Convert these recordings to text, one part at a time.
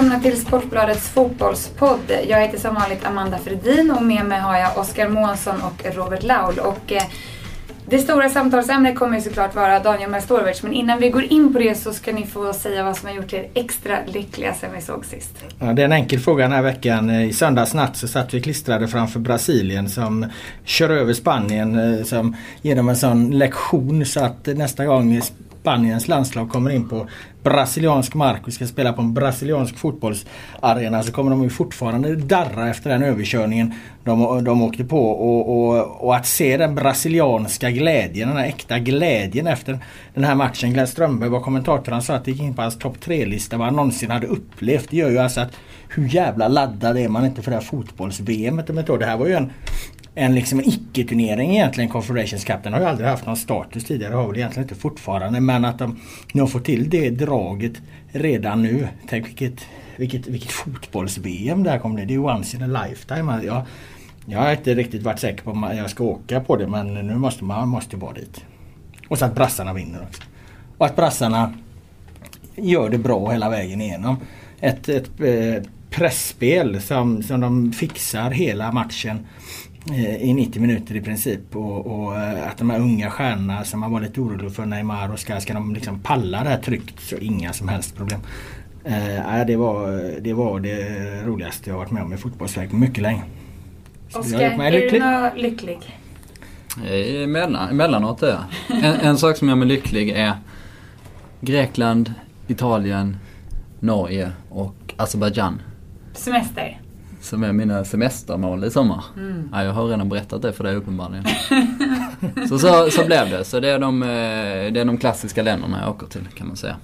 Välkomna till Sportbladets fotbollspodd. Jag heter som vanligt Amanda Fredin och med mig har jag Oskar Månsson och Robert Laul. Och, eh, det stora samtalsämnet kommer ju såklart vara Daniel Majstorovic men innan vi går in på det så ska ni få säga vad som har gjort er extra lyckliga sen vi såg sist. Ja, det är en enkel fråga den här veckan. Eh, I söndags natt så satt vi klistrade framför Brasilien som kör över Spanien eh, som genom en sån lektion så att nästa gång Spaniens landslag kommer in på brasiliansk mark och ska spela på en brasiliansk fotbollsarena så kommer de ju fortfarande darra efter den överkörningen de, de åkte på. Och, och, och, att se den brasilianska glädjen, den här äkta glädjen efter den här matchen. Glenn Strömberg var kommentator, han sa att det gick in på hans topp 3-lista vad han någonsin hade upplevt. Det gör ju alltså att hur jävla laddad är man inte för det här fotbolls-VM? Det här var ju en en liksom icke-turnering egentligen, Confederations Cup. Den har ju aldrig haft någon status tidigare, har väl egentligen inte fortfarande. Men att de nu har fått till det draget redan nu. Tänk vilket, vilket, vilket fotbolls-VM det här kommer bli. Det är once in a lifetime. Alltså, jag, jag har inte riktigt varit säker på om jag ska åka på det men nu måste man måste vara dit. Och så att brassarna vinner också. Och att brassarna gör det bra hela vägen igenom. Ett, ett eh, pressspel som, som de fixar hela matchen i 90 minuter i princip. Och, och, eh, att de här unga stjärnorna som man var lite orolig för Neymar och ska, ska de liksom palla det här trycket så inga som helst problem. Eh, det, var, det var det roligaste jag varit med om i fotbollsväg på mycket länge. Oskar, är lycklig. du lycklig? Emellan, emellanåt är jag. En, en sak som gör mig lycklig är Grekland, Italien, Norge och Azerbajdzjan. Semester? Som är mina semestermål i sommar. Mm. Ja, jag har redan berättat det för dig uppenbarligen. så, så, så blev det. Så det är, de, eh, det är de klassiska länderna jag åker till kan man säga.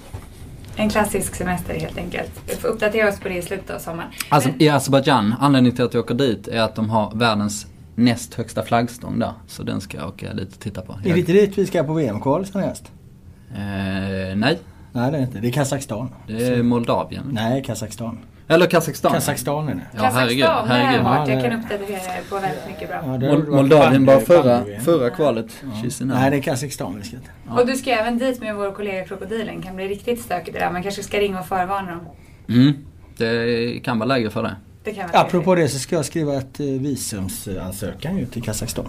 En klassisk semester helt enkelt. Vi får uppdatera oss på det i slutet av sommaren. Alltså, I Azerbajdzjan, anledningen till att jag åker dit är att de har världens näst högsta flaggstång där. Så den ska jag åka dit och titta på. Är det inte dit vi ska på VM-kval sen Eh, nej. Nej det är inte. Det är Kazakstan. Det är Moldavien. Nej, Kazakstan. Eller Kazakstan. Kazakstan är det. Ja, herregud. herregud. Ja, jag kan uppdatera er på väldigt mycket bra. Ja, Moldavien var förra, förra kvalet. Ja. Nej, det är Kazakstan vi ska ja. Och du ska även dit med vår kollega Krokodilen. kan bli riktigt stökigt det där. Man kanske ska ringa och förvarna dem. Mm. Det kan vara läge för det. det kan Apropå det så ska jag skriva ett eh, visumsansökan ut till Kazakstan.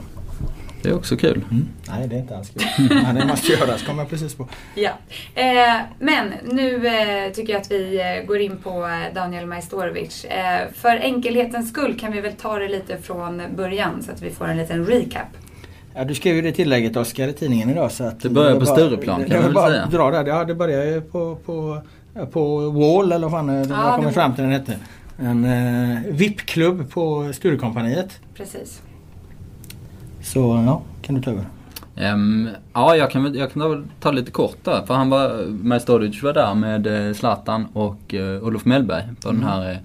Det är också kul. Mm. Nej, det är inte alls kul. Nej, det måste göras, kommer jag precis på. Ja. Eh, men nu eh, tycker jag att vi eh, går in på eh, Daniel Majstorovic. Eh, för enkelhetens skull kan vi väl ta det lite från början så att vi får en liten recap. Ja, du skrev ju det tillägget Oskar i tidningen idag så att... Det börjar på Stureplan kan man väl säga. Dra där. Ja, det börjar ju på, på, på Wall eller vad fan ja, jag kommer fram till den hette. En eh, VIP-klubb på Sturecompagniet. Precis. Så ja, kan du ta över. Um, ja, jag kan, jag kan ta lite kort där. För han var, Majstorovic var där med eh, Zlatan och uh, Olof Mellberg på mm. den här uh,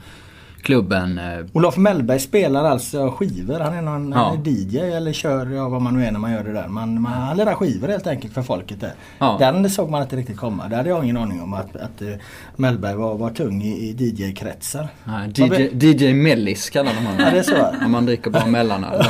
klubben. Eh, Olof Mellberg spelar alltså skivor. Han är någon ja. DJ eller kör, ja vad man nu är när man gör det där. Man, man, han lirar skivor helt enkelt för folket där. Ja. Den såg man inte riktigt komma. Det hade jag ingen aning om att, att uh, Mellberg var, var tung i, i DJ-kretsar. DJ, DJ Mellis kallar honom. Ja, det är så. Om man dricker bara mellanöl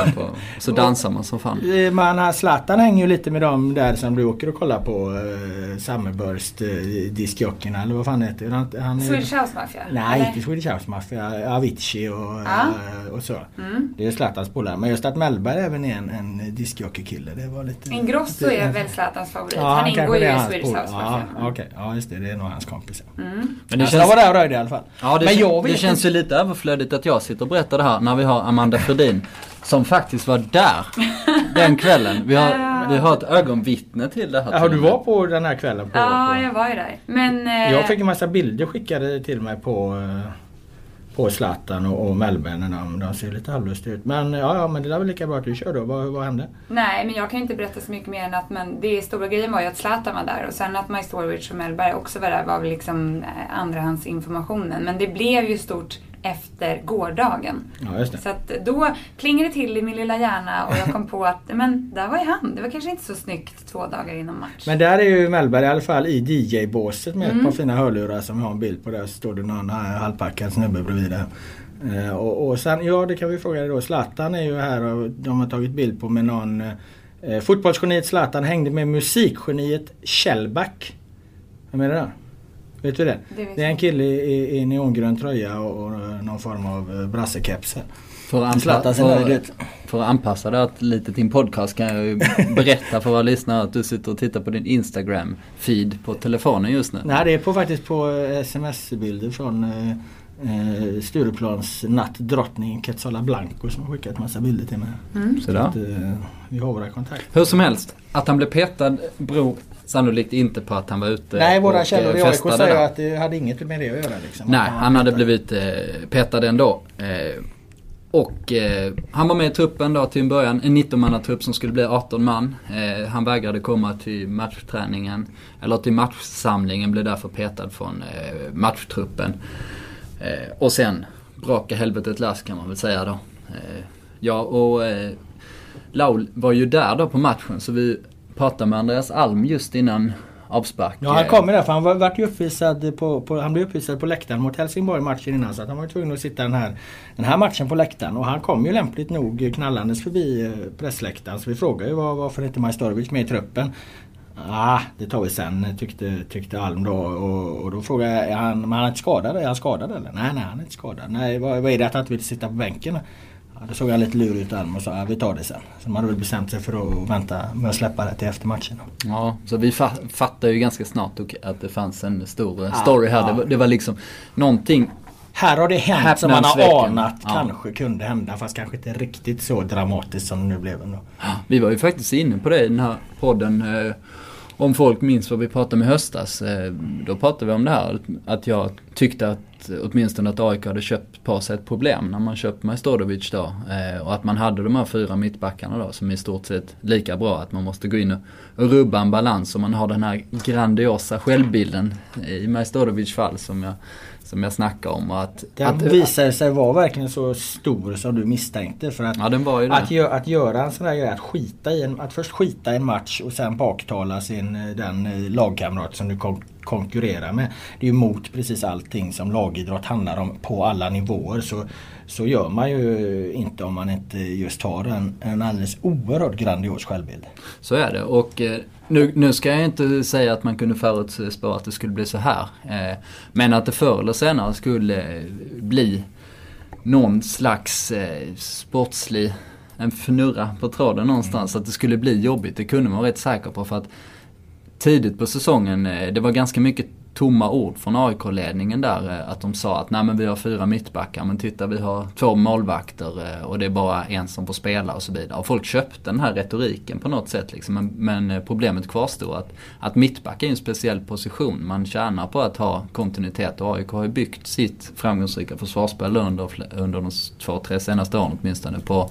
så dansar man som fan. Eh, man, Zlatan hänger ju lite med dem där som du åker och kollar på. Uh, Summerburst, uh, diskjockeyrna eller vad fan heter det? Han, Swedish House Mafia? Nej, eller? inte Swedish House Mafia. Avicii och, ja. Eh, och så. Mm. Det är Zlatans polare. Men just att Mellberg även är en, en discjockeykille. Det var lite... Ingrosso lite, är väl Zlatans favorit? Ja, han ingår ju i Swedish House ja, Okej, okay. ja just det. Det är nog hans kompis. Mm. Men det känns... Jag var där och röjde i alla fall. Ja, det, men jag det känns ju lite överflödigt att jag sitter och berättar det här när vi har Amanda Fredin som faktiskt var där den kvällen. Vi har, vi har ett ögonvittne till det här. Ja, du var på den här kvällen? På, ja, på... jag var ju där. Men, eh... Jag fick en massa bilder skickade till mig på eh, på Zlatan och, och Mellberg de, ser lite halvlustiga ut. Men ja, ja, men det är väl lika bra att du kör då. Vad, vad hände? Nej, men jag kan inte berätta så mycket mer än att men det stora grejen var ju att Zlatan var där och sen att Majstorovic och Mellberg också var där var väl liksom eh, andrahandsinformationen. Men det blev ju stort efter gårdagen. Ja, så då plingade det till i min lilla hjärna och jag kom på att men där var ju han. Det var kanske inte så snyggt två dagar innan match. Men där är ju Mellberg i alla fall i DJ-båset med mm. ett par fina hörlurar som har en bild på där. Står det någon halvpackad snubbe bredvid där. Uh, och, och sen, ja det kan vi fråga dig då. Zlatan är ju här och de har tagit bild på med någon uh, Fotbollsgeniet Zlatan hängde med musikgeniet Kjellback. Vem är det där? Vet du det? Det Det är en kille i, i neongrön tröja och, och någon form av eh, brassekeps. För att, Zlatan anpa- ser nöjd för, för att anpassa det att lite till en podcast kan jag ju berätta för våra lyssnare att du sitter och tittar på din Instagram-feed på telefonen just nu. Nej det är på, faktiskt på eh, sms-bilder från eh, eh, Stureplans nattdrottning Quetzala Blanco som har skickat massa bilder till mig. Mm. Så. Att, eh, vi har våra kontakter. Hur som helst, att han blev petad beror sannolikt inte på att han var ute Nej våra och, källor i eh, AIK säger där. att det hade inget med det att göra. Liksom. Nej, Att han hade petad. blivit eh, petad ändå. Eh, och eh, han var med i truppen då till en början, en 19-mannatrupp som skulle bli 18 man. Eh, han vägrade komma till matchträningen, eller till matchsamlingen, blev därför petad från eh, matchtruppen. Eh, och sen brakade helvetet lös kan man väl säga då. Eh, ja, och eh, Laul var ju där då på matchen så vi pratade med Andreas Alm just innan avspark. Ja han Eh, kommer där för han var, ju uppvisad på, på, han blev uppvisad på läktaren mot Helsingborg matchen innan så att han var ju tvungen att sitta den här, den här matchen på läktaren och han kom ju lämpligt nog knallandes förbi eh, pressläktaren så vi frågade ju var, varför inte Majstorovic med i truppen. Ah, det tar vi sen tyckte, tyckte Alm då och, och då frågade jag, är han, men han är inte skadad? Är han skadad eller? Nej, nej han är inte skadad. Nej, vad, vad är det att han inte vill sitta på bänken? Ja, då såg han lite lurig ut Alm och sa ja, vi tar det sen. Så de hade väl bestämt sig för att vänta med att släppa det till efter matchen. Ja, så vi fa- fattade ju ganska snart att det fanns en stor eh, story här. ja. Det, var, det var liksom någonting. Här har det hänt som man har anat Ja. kanske kunde hända fast kanske inte riktigt så dramatiskt som det nu blev ändå. Vi var ju faktiskt inne på det i den här podden. Om folk minns vad vi pratade om i höstas. Eh, då pratade vi om det här. Att jag tyckte att åtminstone att AIK hade köpt på sig ett problem när man köpte Majstorovic då. Eh, och att man hade de här fyra mittbackarna då som är i stort sett lika bra. Att man måste gå in och, och rubba en balans. Och man har den här grandiosa självbilden i Majstorovic fall som jag, som jag snackar om. Att, Den att, visade sig vara verkligen så stor som du misstänkte. För att, Ja den var ju det. att, gö- att göra en sån här grej, att skita i en, att först skita i en match och sen baktala sin, eh, den eh, lagkamrat som du kon- konkurrerar med. Det är ju emot precis allting som lagidrott handlar om på alla nivåer. Så, så gör man ju inte om man inte just har en, en alldeles oerhört grandios självbild. Så är det och eh, nu, nu ska jag inte säga att man kunde förutspå att det skulle bli så här. Eh, men att det förr eller senare skulle eh, bli någon slags sportslig, en fnurra på tråden någonstans. Att det skulle bli jobbigt, det kunde man vara rätt säker på för att tidigt på säsongen, eh, det var ganska mycket tomma ord från AIK-ledningen där. Eh, att de sa att nej men vi har fyra mittbackar men titta vi har två målvakter eh, och det är bara en som får spela och så vidare. Och folk köpte den här retoriken på något sätt liksom. Men, men problemet kvarstod att, att mittback är en speciell position. Man tjänar på att ha kontinuitet och AIK har ju byggt sitt framgångsrika försvarsspel under, under de två, tre senaste åren åtminstone på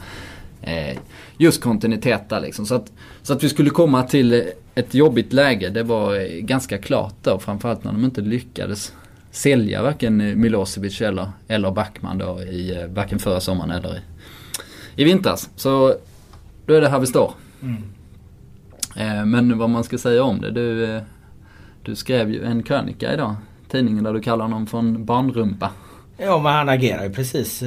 eh, just kontinuitet där liksom. Så att, så att vi skulle komma till ett jobbigt läge, det var eh, ganska klart då. Framförallt när de inte lyckades sälja varken eh, Milosevic eller, eller Backman då i eh, varken förra sommaren eller i, i vintras. Så då är det här vi står. Mm. Eh, men vad man ska säga om det, du, eh, du skrev ju en krönika idag. Tidningen där du kallar honom för en barnrumpa. Ja men han agerar ju precis,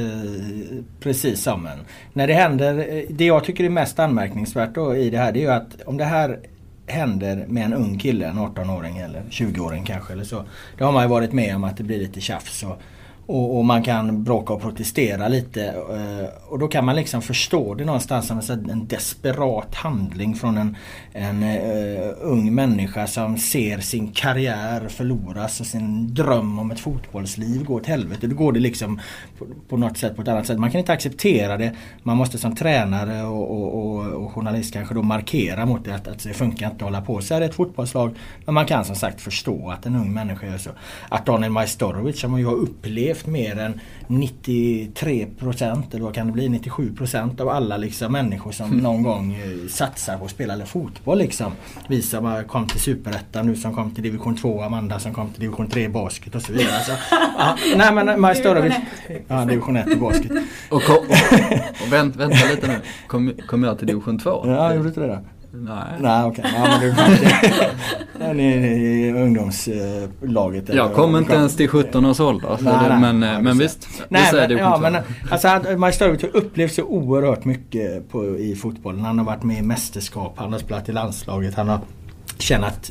precis som en. När det händer, det jag tycker är mest anmärkningsvärt då i det här det är ju att om det här händer med en ung kille, en 18-åring eller 20-åring kanske eller så. Det har man ju varit med om att det blir lite tjafs och, och, och man kan bråka och protestera lite. Eh, och då kan man liksom förstå det någonstans som en desperat handling från en, en uh, ung människa som ser sin karriär förloras och sin dröm om ett fotbollsliv gå åt helvete. Då går det liksom på, på något sätt på ett annat sätt. Man kan inte acceptera det. Man måste som tränare och, och, och, och journalist kanske då markera mot det att, att det funkar inte att hålla på så här i ett fotbollslag. Men man kan som sagt förstå att en ung människa gör så. Att Daniel Majstorovic som ju har upplevt mer än 93% eller vad kan det bli 97% av alla liksom människor som någon gång eh, satsar på att spela fotboll liksom. Vi som har kom till Superettan nu som kom till division 2, Amanda som kom till division 3 basket och så vidare. Alltså, ja, nej men Majstorovic Ja, division 1 i basket. Och, ko- och, och vänt, vänta lite nu. Kom, kom jag till division 2? Ja, gjorde du inte det då? Nej. Nej okej, ja, men du ni, ni i ungdomslaget. eller- Jag kom inte ens till 17 års ålder. Nej, det, nej. men, Ja, men du visst, vi Nej, säger men, division ja, 2. men alltså Majstorovic har upplevt så oerhört mycket på, i fotbollen. Han har varit med i mästerskap, han har spelat i landslaget, han har tjänat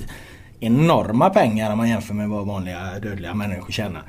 enorma pengar om man jämför med vad vanliga dödliga människor tjänar.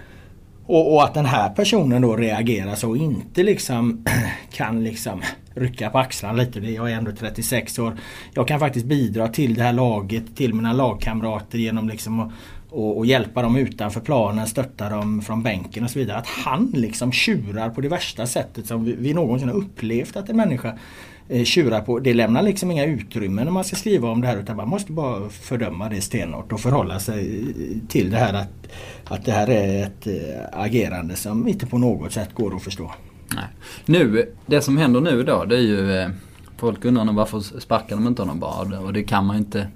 Och, och, att den här personen då reagerar så och inte liksom kan liksom rycka på axlarna lite. Jag är ändå 36 år. Jag kan faktiskt bidra till det här laget, till mina lagkamrater genom liksom att och, och, hjälpa dem utanför planen, stötta dem från bänken och så vidare. Att han liksom tjurar på det värsta sättet som vi, vi någonsin har upplevt att en människa eh, tjurar på. Det lämnar liksom inga utrymmen när man ska skriva om det här utan man måste bara fördöma det stenhårt och förhålla sig eh, till det här att, att det här är ett eh, agerande som inte på något sätt går att förstå. Nej. Nu, det som händer nu då det är ju eh, Folk undrar varför sparkar de inte honom bara och det kan man inte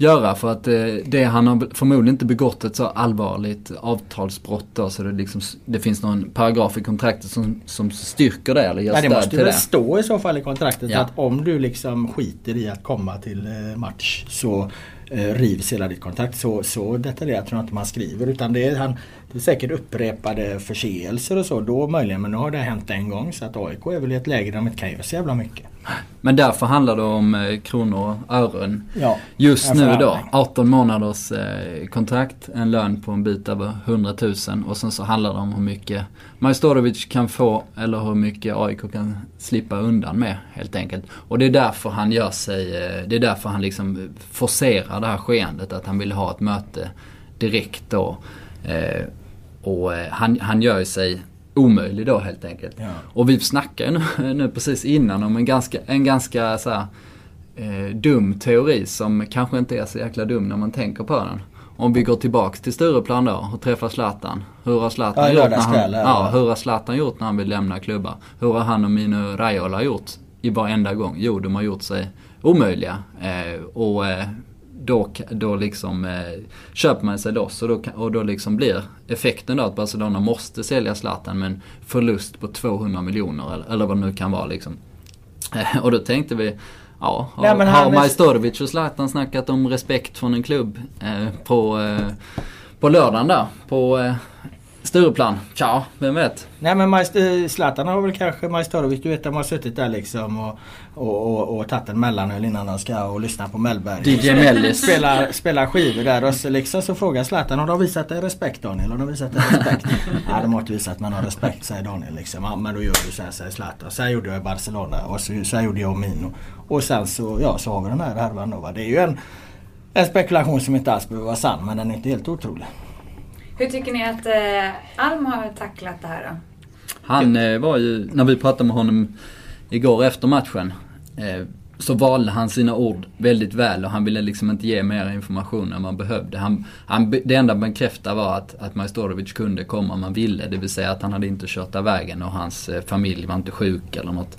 göra för att eh, det, han har förmodligen inte begått ett så allvarligt avtalsbrott då, så det, liksom, det finns någon paragraf i kontraktet som, som styrker det eller ja, stöd Det måste till väl det. stå i så fall i kontraktet Ja. att om du liksom skiter i att komma till eh, match så eh, rivs hela ditt kontrakt. Så, så detaljerat tror jag inte man skriver utan det är, han, det är säkert upprepade förseelser och så då möjligen men nu har det hänt en gång så att AIK är väl i ett läge där de inte kan göra så jävla mycket. Men därför handlar det om eh, kronor och ören. Ja, Just nu då, förhandling. 18 månaders eh, kontrakt, en lön på en bit över 100 000 och sen så handlar det om hur mycket Majstorovic kan få eller hur mycket AIK kan slippa undan med helt enkelt. Och det är därför han gör sig, eh, det är därför han liksom forcerar det här skeendet att han vill ha ett möte direkt då. Och han, han gör sig omöjlig då helt enkelt. Ja. Och vi snackade nu, nu precis innan om en ganska, en ganska så här, eh, dum teori som kanske inte är så jäkla dum när man tänker på den. Om vi går tillbaks till Stureplan då och träffar Zlatan. Hur har Zlatan, Ja, gjort, när han, ja. ja, hur har Zlatan gjort när han vill lämna klubbar? Hur har han och Mino Raiola gjort i varenda gång? Jo, de har gjort sig omöjliga. Eh, och eh, då, då liksom eh, köper man sig loss och då, och då liksom blir effekten då att Barcelona måste sälja Zlatan med en förlust på 200 miljoner eller, eller vad det nu kan vara liksom. Eh, och då tänkte vi, ja, har, Nej, har han är- Majstorovic och Zlatan snackat om respekt från en klubb eh, på, eh, på lördagen där på eh, Stureplan? Tja, vem vet? Nej men Majst- Zlatan har väl kanske Majstorovic, du vet de har suttit där liksom och, och, och, och tagit en mellanöl innan de ska och lyssna på Mellberg. DJ Mellis. Spelar, spelar skivor där och så liksom så frågar Zlatan har de visat dig respekt Daniel? Har de visat dig respekt? Nej de har inte visat mig någon respekt säger Daniel liksom. Ja, men då gör du så här säger Zlatan. Så här gjorde jag i Barcelona och så, så här gjorde jag och Mino. Och sen så, ja, så har vi den här härvan då va. Det är ju en, en spekulation som inte alls behöver vara sann men den är inte helt otrolig. Hur tycker ni att eh, Alm har tacklat det här då? Han eh, var ju, när vi pratade med honom igår efter matchen, eh, så valde han sina ord väldigt väl och han ville liksom inte ge mer information än man behövde. Han, han, det enda han bekräftade var att, att Majstorovic kunde komma om han ville, det vill säga att han hade inte kört av vägen och hans eh, familj var inte sjuk eller något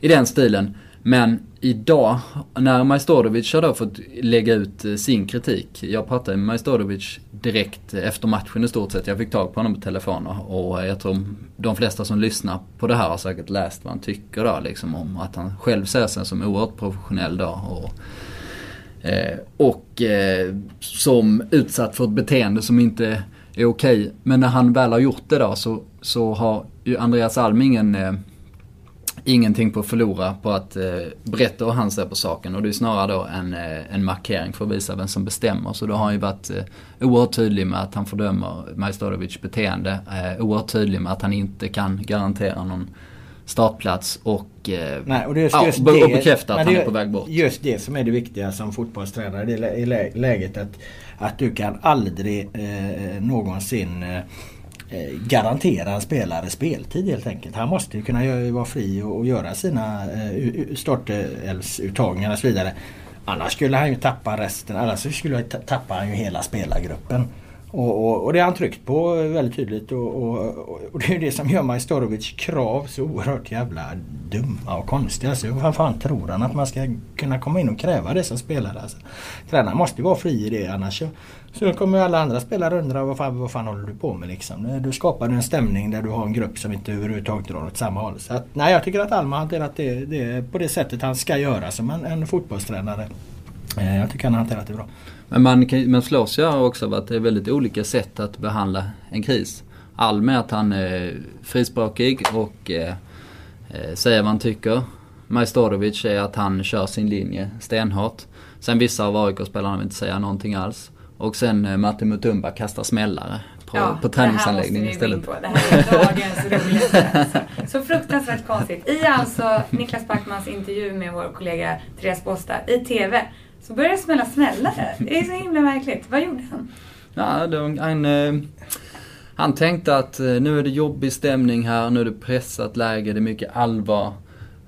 i den stilen. Men idag, när Majstorovic har då fått lägga ut eh, sin kritik. Jag pratade med Majstorovic direkt efter matchen i stort sett. Jag fick tag på honom på telefon och jag tror de flesta som lyssnar på det här har säkert läst vad han tycker då liksom om att han själv ser sig som oerhört professionell då. Och, eh, och eh, som utsatt för ett beteende som inte är okej. Men när han väl har gjort det då så, så har ju Andreas Alm ingen eh, ingenting på att förlora på att eh, berätta hur han ser på saken och det är snarare då en, eh, en markering för att visa vem som bestämmer. Så då har han ju varit eh, oerhört tydlig med att han fördömer Majstorovics beteende. Eh, oerhört tydlig med att han inte kan garantera någon startplats och, eh, Nej, och det är ja, just be- det, och bekräfta att han är på väg bort. Just det som är det viktiga som fotbollstränare i lä- läget att, att du kan aldrig eh, någonsin eh, Eh, garantera en spelare speltid helt enkelt. Han måste ju kunna vara fri och, göra sina eh, startelvsuttagningar och så vidare. Annars skulle han ju tappa resten, annars skulle han tappa han ju hela spelargruppen. Och, och, och det har han tryckt på väldigt tydligt och, och, och, det är ju det som gör Majstorovic krav så oerhört jävla dumma och konstiga. Alltså, vad fan tror han att man ska kunna komma in och kräva det som spelare? Alltså, tränaren måste ju vara fri i det annars så, då kommer ju alla andra spelare undra vad fan, vad fan håller du på med liksom? Du skapar en stämning där du har en grupp som inte överhuvudtaget drar åt samma håll. Så att, nej, jag tycker att Alma har hanterat det, det på det sättet han ska göra som en, en fotbollstränare. Eh, jag tycker han har hanterat det bra. Men man, kan, man slås ju också av att det är väldigt olika sätt att behandla en kris. Alm är att han är frispråkig och eh, eh säger vad han tycker. Majstorovic är att han kör sin linje stenhårt. Sen vissa av AIK-spelarna vill inte säga någonting alls. Och sen eh, Martin Mutumba kastar smällare på, Ja, på träningsanläggningen istället. Det här är dagens roligaste. Så fruktansvärt konstigt. I alltså Niklas Backmans intervju med vår kollega Therese Båstad i TV så börjar det smälla smällare. Det är så himla märkligt. Vad gjorde han? Ja, det, han, eh, han tänkte att eh, nu är det jobbig stämning här, nu är det pressat läge, det är mycket allvar.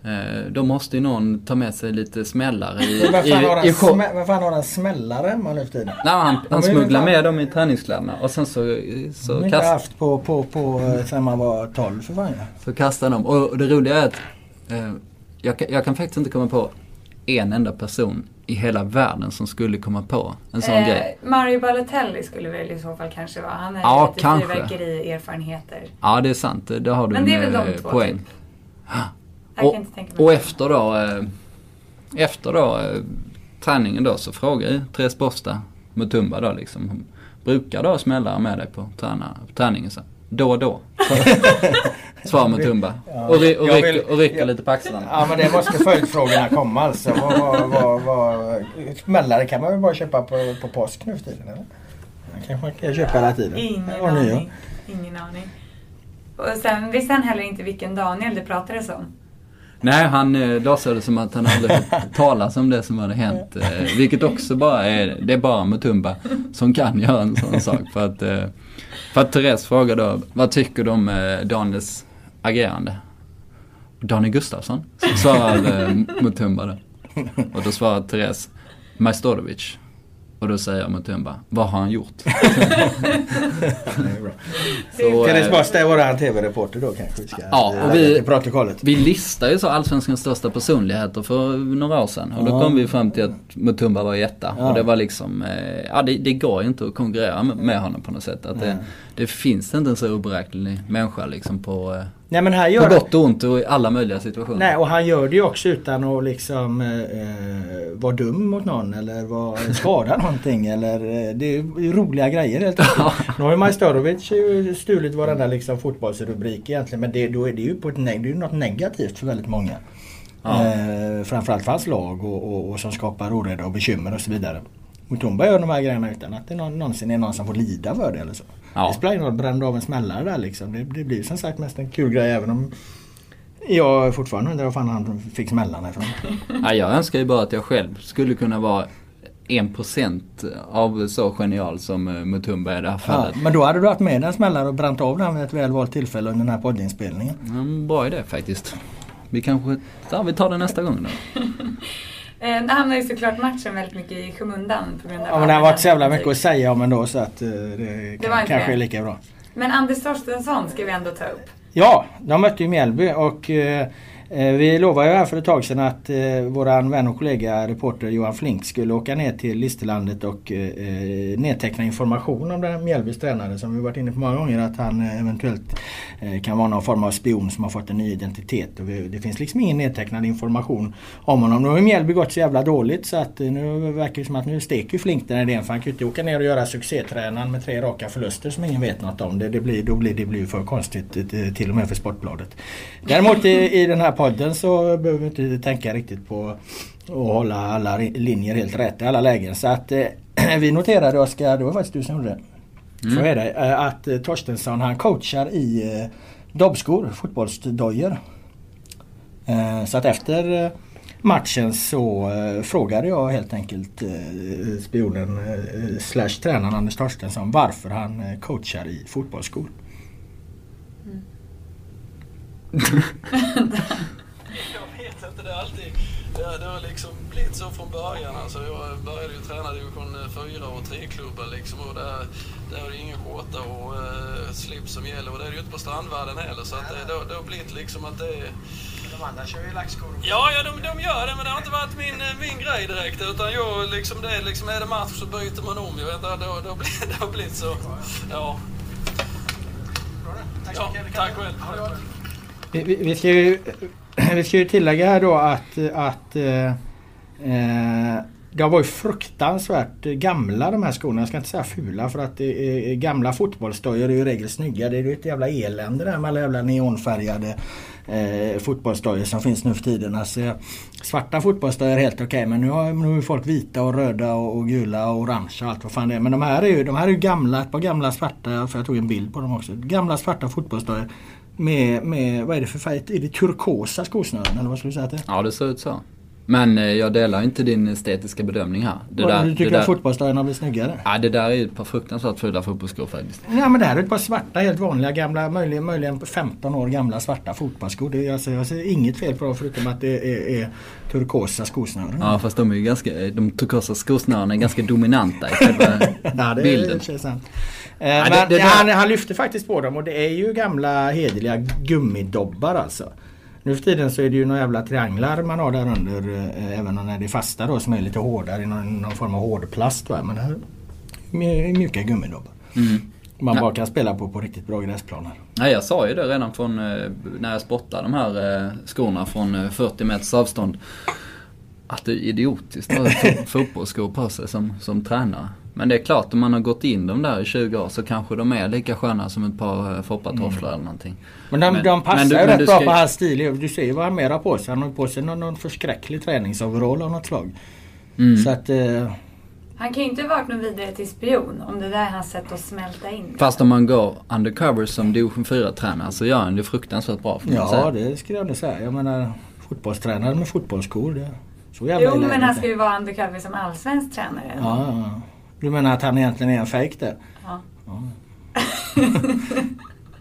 Eh, då måste ju någon ta med sig lite smällare i, Vad fan har i, han, i show. vad fan har han smällare hemma nu för tiden? Nej, han, De han smugglar med dem i träningskläderna och sen så, De så, har inte kast, haft på, på, på eh, sen man var 12 för fan så kastar de. Och, det roliga är att eh, jag, kan- jag kan faktiskt inte komma på en enda person i hela världen som skulle komma på en sån Eh, grej. Mario Balotelli skulle väl i så fall kanske vara. Han har Ja, lite kanske. fyrverkerierfarenheter. Ja, det är sant. Det har du Men det är väl de eh, två, poäng. typ. Och, och efter då, eh, efter då eh, träningen då så frågar ju Therese Borsta Mutumba då liksom. Brukar du ha smällare med dig på, träna, på träningen så? Då och då. Svarar Mutumba. Ja. Och, ry, och, vill- och rycker jag- lite på axlarna. Ja men det måste följdfrågorna komma alltså. Vad, vad, vad, vad, smällare kan man väl bara köpa på, på påsk nu för tiden eller? Man kanske man kan köpa hela tiden. Ingen aning. Ingen aning. Och sen visste han heller inte vilken Daniel det pratades om. Nej, han eh, låtsades som att han aldrig hört talas om det som hade hänt. Eh, vilket också bara är, det är bara Mutumba som kan göra en sån sak. För att, eh, för att Therese frågar då, vad tycker du om eh, Daniels agerande? Daniel Gustafsson, svarar eh, Mutumba då. Och då svarar Therese, Majstorovic. Och då säger Mutumba, vad har han gjort? Det. Så, Therese eh, Basta är våran TV-reporter då kanske vi ska Ja, och vi-. Vi listade ju så Allsvenskans största personligheter för några år sedan. Och då Ja. kom vi fram till att Mutumba var etta. Ja. Och det var liksom, eh, ja det, det går ju inte att konkurrera med, med honom på något sätt. Att det, det finns inte en så oberäknelig människa liksom på, eh, Nej men här på gör gott och ont och i alla möjliga situationer. Nej och han gör det ju också utan att liksom eh, eh, vara dum mot någon eller vara, skada någonting eller eh, det är ju roliga grejer helt enkelt. Nu har ju Majstorovic stulit varenda liksom fotbollsrubrik egentligen men det, då är det ju på ett det är ju något negativt för väldigt många. Ja. Eh, framförallt för hans lag och, och, och som skapar oreda och bekymmer och så vidare. Mutumba gör de här grejerna utan att det någon, någonsin är någon som får lida för det eller så. Ja. Det spelar ingen roll, brände av en smällare där liksom. Det, det blir som sagt mest en kul grej även om jag fortfarande undrar var fan han fick smällarna ifrån. Ja, jag önskar ju bara att jag själv skulle kunna vara en procent av så genial som eh, Mutumba är i det här Ja, fallet. men då hade du haft med en smällare och bränt av den vid ett väl valt tillfälle under den här poddinspelningen. Ja, en bra idé faktiskt. Vi kanske, ja, vi tar det nästa gång då. Eh, Det hamnar ju såklart matchen väldigt mycket i skymundan på grund av Ja men det har varit så jävla mycket att säga om ändå så att eh, det, Det kanske det. är lika bra. Men Anders Torstensson ska vi ändå ta upp. Ja, de mötte ju Mjällby och eh, Eh, vi lovade ju här för ett tag sedan att eh, våran vän och kollega reporter Johan Flink skulle åka ner till Listerlandet och eh, eh nedteckna information om den Mjällbys tränare som vi varit inne på många gånger att han eh, eventuellt eh, kan vara någon form av spion som har fått en ny identitet. Och vi, det finns liksom ingen nedtecknad information om honom. Nu har ju Mjällby gått så jävla dåligt så att nu verkar det som att nu steker Flink den idén för han kan ju inte åka ner och göra succétränaren med tre raka förluster som ingen vet något om. Det, det, blir, då blir, det blir för konstigt till och med för Sportbladet. Däremot i, i den här podden så behöver vi inte tänka riktigt på att hålla alla linjer helt rätt i alla lägen. Så att eh, vi noterade Oskar, det var faktiskt du som gjorde det. Så är det. eh, Att eh, Torstensson han coachar i eh, dobbskor, fotbollsdojor. Så att efter matchen så frågade jag helt enkelt spionen slash tränaren Anders Torstensson varför han coachar i fotbollsskor. Jag vet inte, det är alltid... Ja, det har liksom blivit så från början. Alltså, jag började ju träna division 4 och 3-klubbar liksom och där, där är det ingen skjorta och uh, slips som gäller och det är det ju inte på strandvärlden heller. Så att det, det, det har blivit liksom att det. De andra kör ju lackskor. Ja, ja de, de gör det, men det har inte varit min, min grej direkt. Utan jag, liksom, det liksom, är det match så byter man om. Jag vet inte, det, har- det, har blivit, det har blivit så. Ja. Ja, tack själv. Vi, vi, ska ju, vi ska ju tillägga här då att, att eh, eh, de var ju fruktansvärt gamla de här skorna. Jag ska inte säga fula för att eh, gamla fotbollsdojor är ju i regel snygga. Det är ju ett jävla elände där med alla jävla neonfärgade eh, fotbollsdojor som finns nu för tiden. Alltså, svarta fotbollsdojor är helt okej okay, men nu har, nu är folk vita och röda och, och, gula och orange och allt vad fan det är. Men de här är ju, de här är ju gamla, ett par gamla svarta, för jag tog en bild på dem också. Gamla svarta fotbollsdojor. Med, med, vad är det för färg? Är det turkosa skosnören eller vad skulle du säga att det är? Ja det ser ut så. Men eh, jag delar inte din estetiska bedömning här. Det där, du tycker det att fotbollsdojorna blir snyggare? Ja det där är ju ett par fruktansvärt fula fotbollsskor faktiskt. Ja men det här är ett par svarta helt vanliga gamla, möjligen, möjligen 15 år gamla svarta fotbollsskor. Det är, alltså, jag ser inget fel på dem förutom att det är, är turkosa skosnören. Ja fast de är ju ganska, de turkosa skosnörena är ganska dominanta i själva ja, det bilden. Är sant. Eh, ja, men det, det han, han lyfter faktiskt på dem och det är ju gamla hederliga gummidobbar alltså. Nu för tiden så är det ju några jävla trianglar man har där under eh, även när det är fasta då som är lite hårdare i någon, någon form av hårdplast. Va? Men här är mjuka gummidobbar. Mm. Man bara kan spela på på riktigt bra gräsplaner. Nej, jag sa ju det redan från eh, när jag spottade de här eh, skorna från 40 meters avstånd. Att det är idiotiskt att ha fotbollsskor på sig som, som tränare. Men det är klart, om man har gått in dem där i 20 år så kanske de är lika sköna som ett par eh, foppatofflor mm. eller någonting. Men de, men, de passar ju rätt bra ska... på hans stil. Du ser ju vad han mer har på sig. Han har på sig någon, någon förskräcklig träningsoverall av något slag. Mm. Så att... Eh... Han kan ju inte ha varit någon vidare till spion om det där är hans sätt att smälta in. Fast om man går undercover som division 4-tränare så gör han det fruktansvärt bra. Ja, säga. det skulle jag nog säga. Jag menar fotbollstränare med fotbollsskor. Det, så jävla Jo, men han ska ju vara undercover som allsvensk tränare. Ja, ja. Du menar att han egentligen är en fejk där? Ja. ja.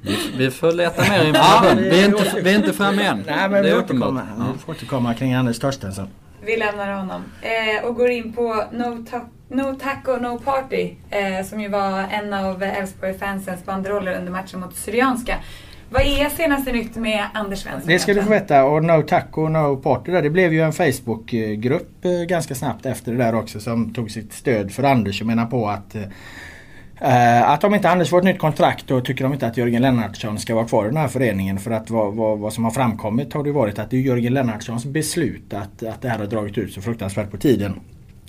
vi, vi får leta mer information. vi, är inte, vi är inte framme än. Nej, men vi återkommer. Ja. Vi får återkomma kring Anders Torstensson. Vi lämnar honom eh, och går in på No, ta no Taco No Party eh, som ju var en av Elfsborg-fansens banderoller under matchen mot Syrianska. Vad är senaste nytt med Anders Svensson? Det ska du få veta. Och No Taco No Party där. Det blev ju en Facebookgrupp eh, ganska snabbt efter det där också som tog sitt stöd för Anders och menar på att Uh, att om inte Anders får ett nytt kontrakt då tycker de inte att Jörgen Lennartsson ska vara kvar i den här föreningen. För att vad, vad, vad som har framkommit har det varit att det är Jörgen Lennartssons beslut att, att det här har dragit ut så fruktansvärt på tiden.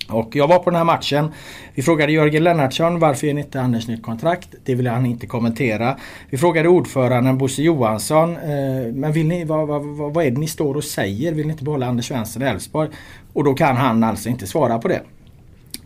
Och jag var på den här matchen. Vi frågade Jörgen Lennartsson varför ger inte Anders nytt kontrakt? Det vill han inte kommentera. Vi frågade ordföranden Bosse Johansson. Eh, men vill ni, vad, vad, vad är det ni står och säger? Vill ni inte behålla Anders Svensson i Elfsborg? Och då kan han alltså inte svara på det.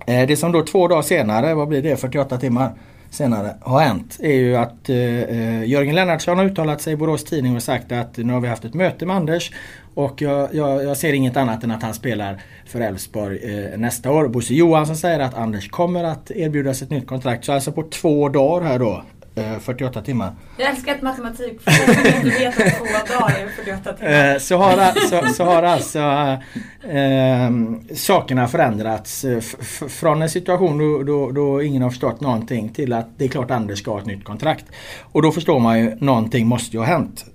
Eh, det som då två dagar senare, vad blir det, 48 timmar senare har hänt är ju att eh, eh, Jörgen Lennartsson har uttalat sig i Borås Tidning och sagt att nu har vi haft ett möte med Anders och jag, jag, jag ser inget annat än att han spelar för Elfsborg eh, nästa år. Bosse Johansson säger att Anders kommer att erbjudas ett nytt kontrakt. Så alltså på två dagar här då 48 eh, timmar. Jag älskar att matematik inte vet att två dagar är 48 timmar. Eh, så har, så, så har alltså eh, sakerna förändrats från en situation då, då, då, ingen har förstått någonting till att det är klart Anders ska ha ett nytt kontrakt. Och då förstår man ju någonting måste ju ha hänt.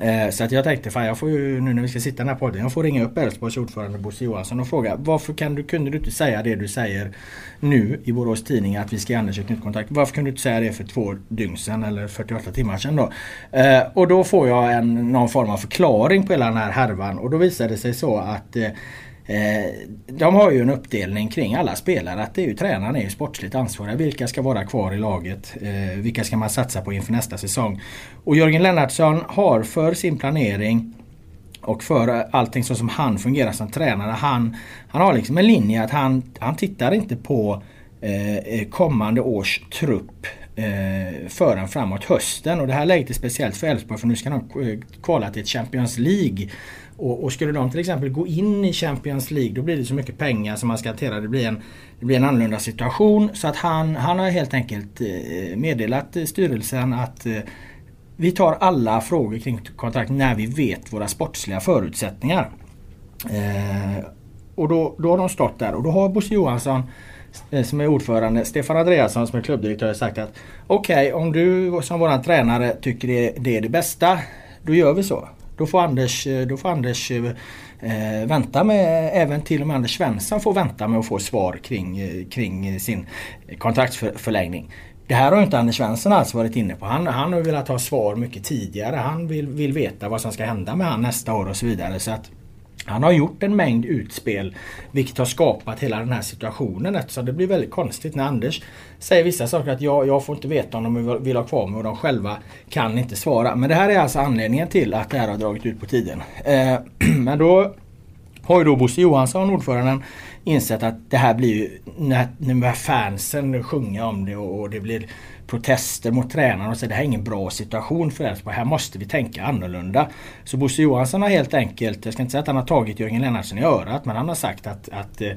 Eh, så att jag tänkte, fan jag får ju nu när vi ska sitta i den här podden, jag får ringa upp Elfsborgs ordförande Bosse Johansson och fråga varför kan du, kunde du inte säga det du säger nu i Borås Tidning att vi ska ge Anders ett nytt kontrakt. Varför kunde du inte säga det för två dygn sedan eller 48 timmar sedan då? Eh, och då får jag en, någon form av förklaring på hela den här härvan och då visade det sig så att Eh, Eh, de har ju en uppdelning kring alla spelare att det är ju tränaren är ju sportsligt ansvarig. Vilka ska vara kvar i laget? Eh, vilka ska man satsa på inför nästa säsong? Och Jörgen Lennartsson har för sin planering och för allting så som han fungerar som tränare. Han, han har liksom en linje att han, han tittar inte på eh, eh kommande års trupp eh, förrän framåt hösten. Och det här läget är speciellt för Elfsborg för nu ska de kvala till Champions League och, och, skulle de till exempel gå in i Champions League då blir det så mycket pengar som man ska hantera. Det blir en, det blir en annorlunda situation. Så att han, han har helt enkelt eh, meddelat eh, styrelsen att eh, vi tar alla frågor kring kontrakt när vi vet våra sportsliga förutsättningar. Eh, och då, då har de stått där och då har Bosse Johansson som är ordförande, Stefan Andreasson som är klubbdirektör sagt att okej okay, om du som våran tränare tycker det, det är det bästa, då gör vi så. Då får Anders, eh, då får Anders eh, eh, vänta med, även till och med Anders Svensson får vänta med att få svar kring, eh, kring sin kontraktsförlängning. Det här har inte Anders Svensson alls varit inne på. Han, han har velat ha svar mycket tidigare. Han vill, vill veta vad som ska hända med han nästa år och så vidare. Så att han har gjort en mängd utspel vilket har skapat hela den här situationen eftersom det blir väldigt konstigt när Anders säger vissa saker att jag, jag får inte veta om de vill ha kvar mig och de själva kan inte svara. Men det här är alltså anledningen till att det här har dragit ut på tiden. Eh, men då har ju då Bosse Johansson, ordföranden, insett att det här blir ju, när, när fansen sjunga om det och, och det blir protester mot tränaren och säger det här är ingen bra situation för Elfsborg. Här måste vi tänka annorlunda. Så Bosse Johansson har helt enkelt, jag ska inte säga att han har tagit Jörgen Lennartsson i örat men han har sagt att, att eh,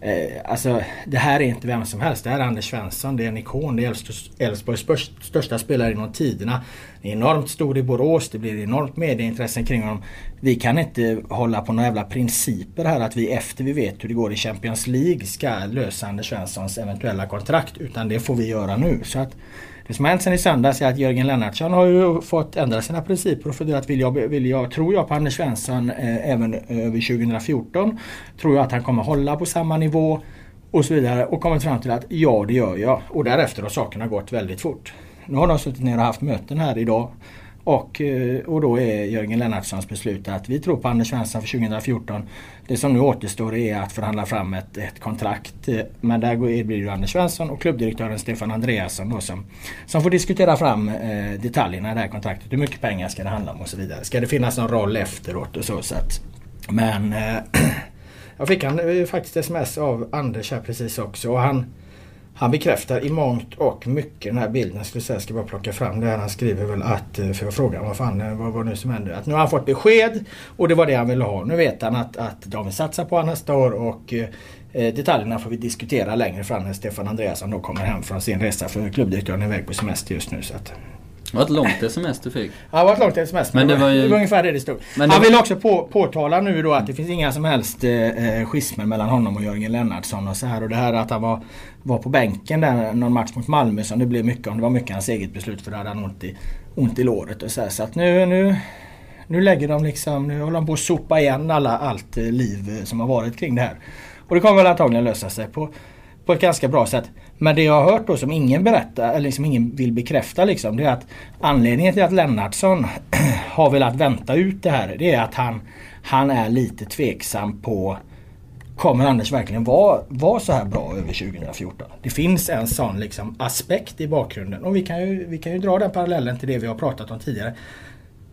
eh, alltså det här är inte vem som helst. Det här är Anders Svensson. Det är en ikon. Det är Elfsborgs största spelare genom tiderna. Det är enormt stor i Borås. Det blir enormt medieintressen kring honom. Vi kan inte hålla på några jävla principer här att vi efter vi vet hur det går i Champions League ska lösa Anders Svenssons eventuella kontrakt. Utan det får vi göra nu. Så att det som har hänt sen i söndags är att Jörgen Lennartsson har ju fått ändra sina principer och funderat, vill jag, vill jag, tror jag på Anders Svensson eh, även eh, över 2014? Tror jag att han kommer hålla på samma nivå? Och så vidare och kommit fram till att ja det gör jag. Och därefter har sakerna gått väldigt fort. Nu har de suttit ner och haft möten här idag och, eh, och då är Jörgen Lennartssons beslut att vi tror på Anders Svensson för 2014. Det som nu återstår är att förhandla fram ett, ett kontrakt. Eh, men där blir det Anders Svensson och klubbdirektören Stefan Andreasson då som, som får diskutera fram eh, detaljerna i det här kontraktet. Hur mycket pengar ska det handla om och så vidare. Ska det finnas någon roll efteråt och så. så att, men eh, jag fick han, eh, faktiskt sms av Anders här precis också. Och han, han bekräftar i mångt och mycket den här bilden. Jag skulle säga, jag ska bara plocka fram det här. Han skriver väl att, eh, för jag frågar vad fan eh, vad var det nu som hände? Att nu har han fått besked och det var det han ville ha. Nu vet han att, att de vill satsa på honom nästa år och eh, eh detaljerna får vi diskutera längre fram när Stefan Andreasson då kommer hem från sin resa för klubbdirektören är iväg på semester just nu. Så att, det var ett långt sms du fick. Ja, det var ett långt sms. Men det var, ju... det var ungefär det det stod. Men Han vill också på, påtala nu då att det finns inga som helst eh, eh, schismer mellan honom och Jörgen Lennartsson och så här. Och det här att han var, var på bänken där någon match mot Malmö som det blev mycket om. Det var mycket hans eget beslut för då hade han ont i, ont i låret och så här. Så att nu, nu, nu lägger de liksom, nu håller de på att sopa igen alla, allt eh, liv som har varit kring det här. Och det kommer väl antagligen lösa sig på, på ett ganska bra sätt. Men det jag har hört då som ingen berättar, eller liksom ingen vill bekräfta liksom, det är att anledningen till att Lennartsson har velat vänta ut det här, det är att han, han är lite tveksam på Kommer Anders verkligen vara, vara så här bra över 2014? Det finns en sån liksom aspekt i bakgrunden och vi kan, ju, vi kan ju dra den parallellen till det vi har pratat om tidigare.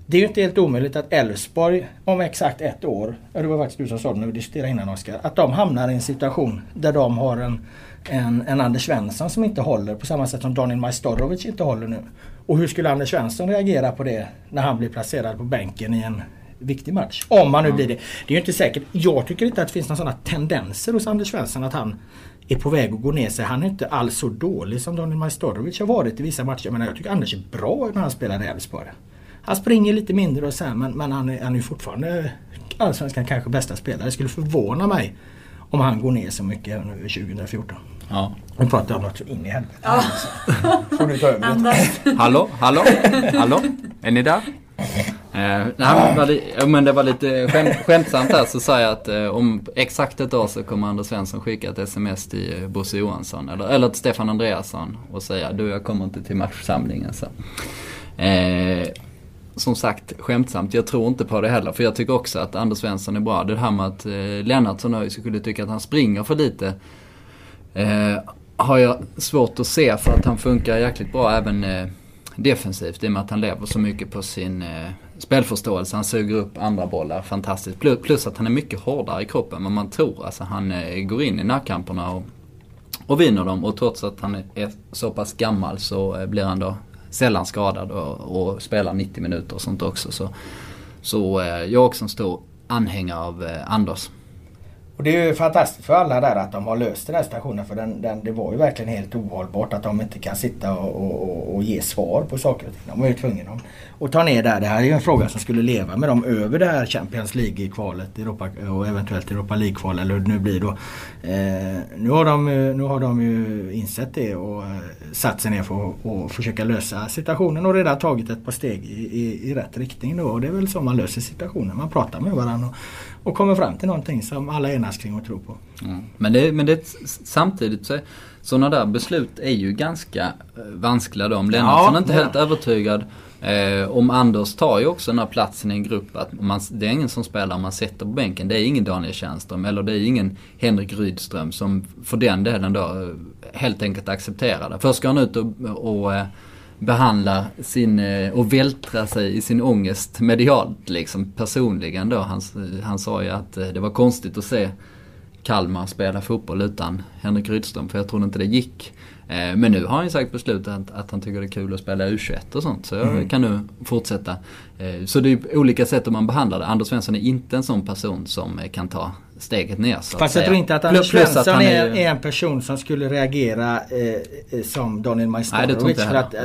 Det är ju inte helt omöjligt att Elfsborg om exakt ett år, det var faktiskt du som sa det när vi diskuterade innan Oskar, att de hamnar i en situation där de har en en, en Anders Svensson som inte håller på samma sätt som Daniel Majstorovic inte håller nu. Och hur skulle Anders Svensson reagera på det när han blir placerad på bänken i en viktig match? Om han nu blir det. Det är ju inte säkert. Jag tycker inte att det finns några sådana tendenser hos Anders Svensson att han är på väg att gå ner sig. Han är inte alls så dålig som Daniel Majstorovic har varit i vissa matcher. Men jag tycker Anders är bra när han spelar i Elfsborg. Han springer lite mindre och så här, men, men han, är, han är fortfarande Allsvenskan kanske bästa spelare. Det skulle förvåna mig om han går ner så mycket över 2014. Ja. Nu pratar jag om något så in i helvete. Ja. Får du ta över Hallå, hallå, hallå? Är ni där? Eh, nej, men det var lite skämt, skämtsamt här så sa jag att eh, om exakt ett år så kommer Anders Svensson skicka ett sms till eh, Bosse Johansson eller, eller till Stefan Andreasson och säga du jag kommer inte till matchsamlingen. Så. Eh, som sagt skämtsamt, jag tror inte på det heller. För jag tycker också att Anders Svensson är bra. Det här med att eh, Lennartsson skulle tycka att han springer för lite. Eh, har jag svårt att se för att han funkar jäkligt bra även eh, defensivt i och med att han lever så mycket på sin eh, spelförståelse. Han suger upp andra bollar fantastiskt. Plus, plus att han är mycket hårdare i kroppen än vad man tror. Alltså han eh, går in i närkamperna och, och vinner dem. Och trots att han är så pass gammal så eh, blir han då sällan skadad och, och spelar 90 minuter och sånt också. Så, så eh, jag är också en stor anhängare av eh, Anders. Och det är ju fantastiskt för alla där att de har löst den här stationen för den, den, det var ju verkligen helt ohållbart att de inte kan sitta och, och, och ge svar på saker och ting. De var ju tvungna att ta ner där. Det här är ju en fråga som skulle leva med dem över det här Champions League-kvalet Europa, och eventuellt Europa League-kval eller hur det nu blir då. Eh, nu, har de, nu har de ju insett det och eh, satt sig ner för att försöka lösa situationen och redan tagit ett par steg i, i, i rätt riktning då. Och det är väl så man löser situationen. Man pratar med varandra och, och kommer fram till någonting som alla enas kring och tror på. Mm. Men, det, men det, samtidigt så sådana där beslut är ju ganska eh, vanskliga då. Om Lennartsson ja, är inte ja. helt övertygad Eh, om Anders tar ju också den här platsen i en grupp att man, det är ingen som spelar man sätter på bänken. Det är ingen Daniel Tjärnström eller det är ingen Henrik Rydström som för den delen då eh, helt enkelt accepterar det. Först ska han ut och, och eh, behandla sin, eh, och vältra sig i sin ångest medialt liksom personligen då. Han, han sa ju att det var konstigt att se Kalmar spela fotboll utan Henrik Rydström för jag trodde inte det gick. Eh, men nu har han ju sagt beslutat att, han tycker det är kul att spela U21 och sånt. Så jag mm. kan nu fortsätta. Eh, så det är olika sätt hur man behandlar det. Anders Svensson är inte en sån person som kan ta steget ner så Fast jag tror inte att Anders Svensson är, är, en person som skulle reagera eh, som Daniel Majstorovic. För att eh,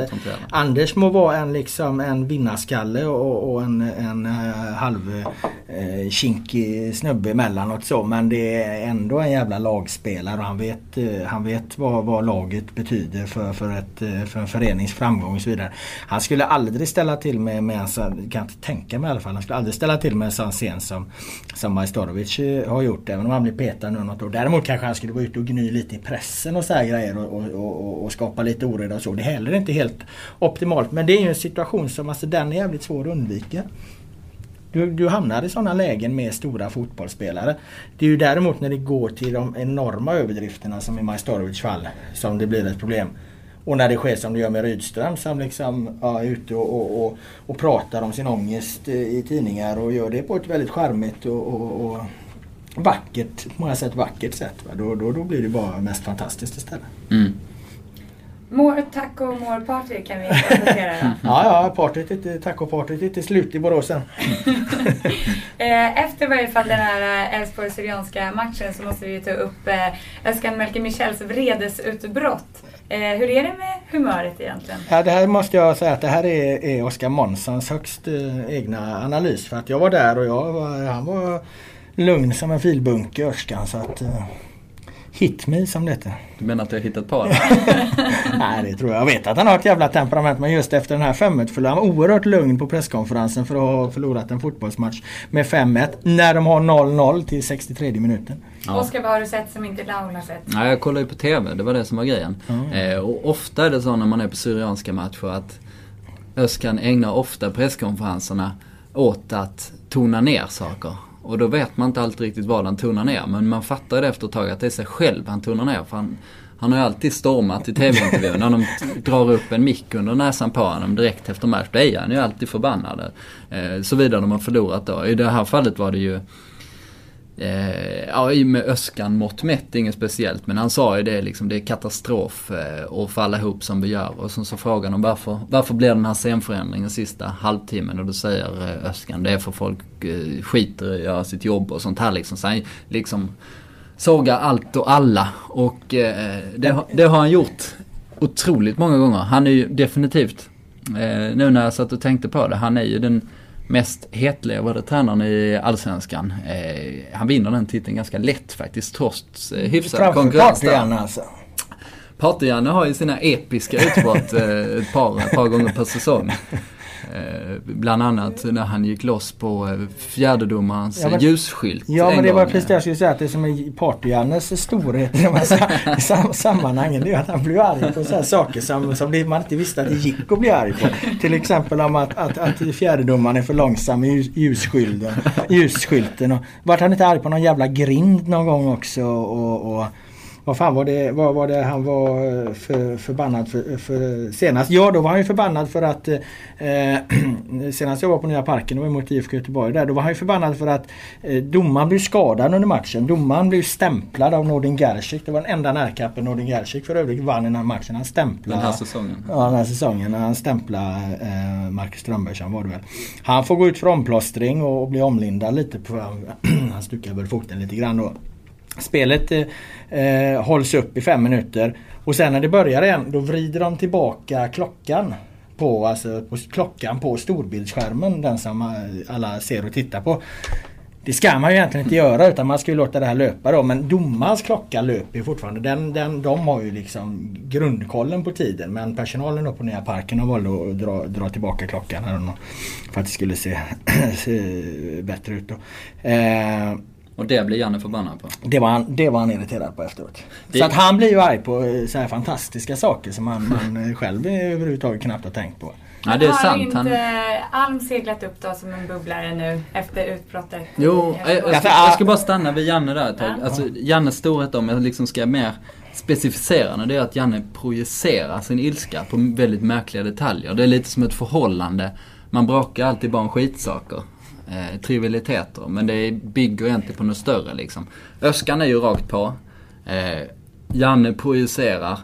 Anders må vara en, liksom, en vinnarskalle och, och en, en uh, halv uh, kinkig snubbe emellanåt så. Men det är ändå en jävla lagspelare och han vet, uh, han vet vad, vad laget betyder för, för, ett, för en förenings framgång och så vidare. Han skulle aldrig ställa till med, med en sån, kan inte tänka mig i alla fall, han skulle aldrig ställa till med en sån scen som, som Majstorovic har har gjort även om han blir petad nu något år. Däremot kanske han skulle vara ute och gny lite i pressen och så här grejer och, och, och, och skapa lite oreda och så. Det är heller inte helt optimalt. Men det är ju en situation som alltså den är jävligt svår att undvika. Du, du hamnar i sådana lägen med stora fotbollsspelare. Det är ju däremot när det går till de enorma överdrifterna som i Majstorovic fall som det blir ett problem. Och när det sker som det gör med Rydström som liksom ja, är ute och, och, och, och pratar om sin ångest eh, i tidningar och gör det på ett väldigt charmigt och, och vackert, på många sätt vackert sätt. Va? Då, då, då blir det bara mest fantastiskt istället. Mm. More taco, more party kan vi konstatera ja, ja, partyt, tacopartyt är inte slut i Borås än. Eh, efter varje fall den här eh, Elfsborg-Syrianska matchen så måste vi ta upp eh, Özcan Melker Michels vredesutbrott. Hur är det med humöret egentligen? Ja, det här måste jag säga att det här är, är Oskar Månssons högst egna analys. För att jag var där och jag var, han var lugn som en filbunke Örskan. Så att, uh, hit me som det heter. Du menar att jag har hittat på det? Nej det tror jag. Jag vet att han har ett jävla temperament men just efter den här 5-1 förlorade han oerhört lugn på presskonferensen för att ha förlorat en fotbollsmatch med 5-1 när de har 0-0 till 63 minuten. Ja. Oskar, vad har du sett som inte Laul har sett? Ja, jag kollar ju på TV, det var det som var grejen. Mm. Eh, och ofta är det så när man är på Syrianska matcher att Öskan ägnar ofta presskonferenserna åt att tona ner saker. Och då vet man inte alltid riktigt vad han tonar ner. Men man fattar det efter ett tag att det är sig själv han tonar ner. För han, han har ju alltid stormat i TV-intervjun. När de drar upp en mick under näsan på honom direkt efter match. Då är han ju alltid förbannad. Eh, Såvida de har förlorat då. I det här fallet var det ju Eh, ja, med Öskan mått mätt, inget speciellt. Men han sa ju det liksom, det är katastrof eh, att falla ihop som vi gör. Och sen så frågade han varför, varför blir den här scenförändringen sista halvtimmen? Och då säger eh, Öskan, det är för folk eh, skiter i att göra sitt jobb och sånt här liksom. Så han liksom sågar allt och alla. Och eh, det, det har han gjort otroligt många gånger. Han är ju definitivt, eh, nu när jag satt och tänkte på det, han är ju den mest hetlevade tränaren i Allsvenskan. Eh, han vinner den titeln ganska lätt faktiskt trots eh, hyfsad konkurrens alltså. Party-Janne har ju sina episka utbrott eh, ett, par, ett par gånger per säsong. Eh, bland annat när han gick loss på eh, fjärdedomarens ja, ljusskylt. Ja men det var precis det jag skulle säga att det som är Party-Jannes storhet i de här sammanhangen det är att han blir arg på så saker som, som man inte visste att det gick att bli arg på. Till exempel om att, att, att fjärdedomaren är för långsam i ljusskylten. ljusskylten och, vart han inte arg på någon jävla grind någon gång också och, och vad fan var det, vad var det han var eh, för, förbannad för, för, senast? Ja, då var han ju förbannad för att eh, senast jag var på Nya Parken och var mot IFK Göteborg där. Då var han ju förbannad för att eh, domaren blev skadad under matchen. Domaren blev stämplad av Nordin Gerzik. Det var den enda närkappen Nordin Gerzik för övrigt vann i den här matchen. Han stämplade... Den här säsongen? Ja, den här säsongen. Han stämplade eh, Marcus Strömbergsson var det väl. Han får gå ut för omplåstring och, och bli omlindad lite på... han stukade väl foten lite grann då. Spelet eh, eh, hålls upp i fem minuter och sen när det börjar igen då vrider de tillbaka klockan på, alltså, på klockan på storbildsskärmen, den som eh, alla ser och tittar på. Det ska man ju egentligen inte göra utan man ska ju låta det här löpa då. Men domarens klocka löper ju fortfarande. Den, den, de har ju liksom grundkollen på tiden. Men personalen då på Nya Parken har valt att dra, dra tillbaka klockan här för att det skulle se, se bättre ut då. Eh, och det blir Janne förbannad på? Det var han, det var han irriterad på efteråt. Det... Så att han blir ju arg på eh, så här fantastiska saker som man, man själv överhuvudtaget knappt har tänkt på. Ja, det är har sant. inte Han, Alm seglat upp då som en bubblare nu efter utbrottet? jo, jag, jag, ska, jag ska bara stanna vid Janne där ett tag. Ja. Alltså, Jannes storhet om jag liksom ska mer specificera det, det är att Janne projicerar sin ilska på väldigt märkliga detaljer. Det är lite som ett förhållande. Man bråkar alltid bara om skitsaker. Eh, trivialiteter. Men det bygger egentligen på något större liksom. Öskan är ju rakt på. Eh, Janne projicerar.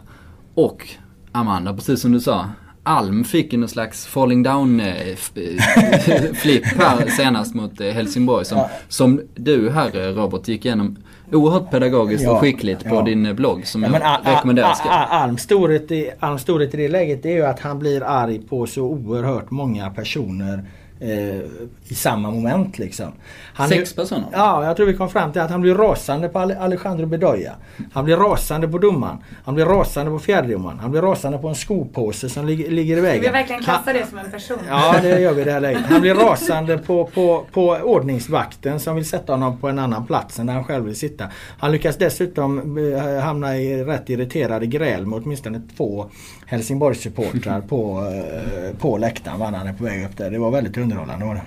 Och Amanda, precis som du sa. Alm fick ju någon slags falling down eh, här senast mot eh, Helsingborg. Som, som du här Robert gick igenom oerhört pedagogiskt Ja, och skickligt på ja. din eh, blogg som Ja, jag Al- rekommenderar. Ska. Al- Alms storhet i- Alms storhet i det läget är ju att han blir arg på så oerhört många personer eh, i samma moment liksom. Han Sex personer? Ja, jag tror vi kom fram till att han blir rasande på Ale- Alejandro Bedoya. Han blir rasande på domaren. Han blir rasande på fjärdedomaren. Han blir rasande på en skopåse som ligger, ligger i vägen. Ska vi verkligen Han- klassa det som en person? Ja det gör vi i det här läget. Han blir rasande på, på, på ordningsvakten som vill sätta honom på en annan plats än där han själv vill sitta. Han lyckas dessutom eh, hamna i rätt irriterade gräl med åtminstone två Helsingborgssupportrar på, eh, på läktaren när han är på väg upp där. Det var väldigt underhållande var det.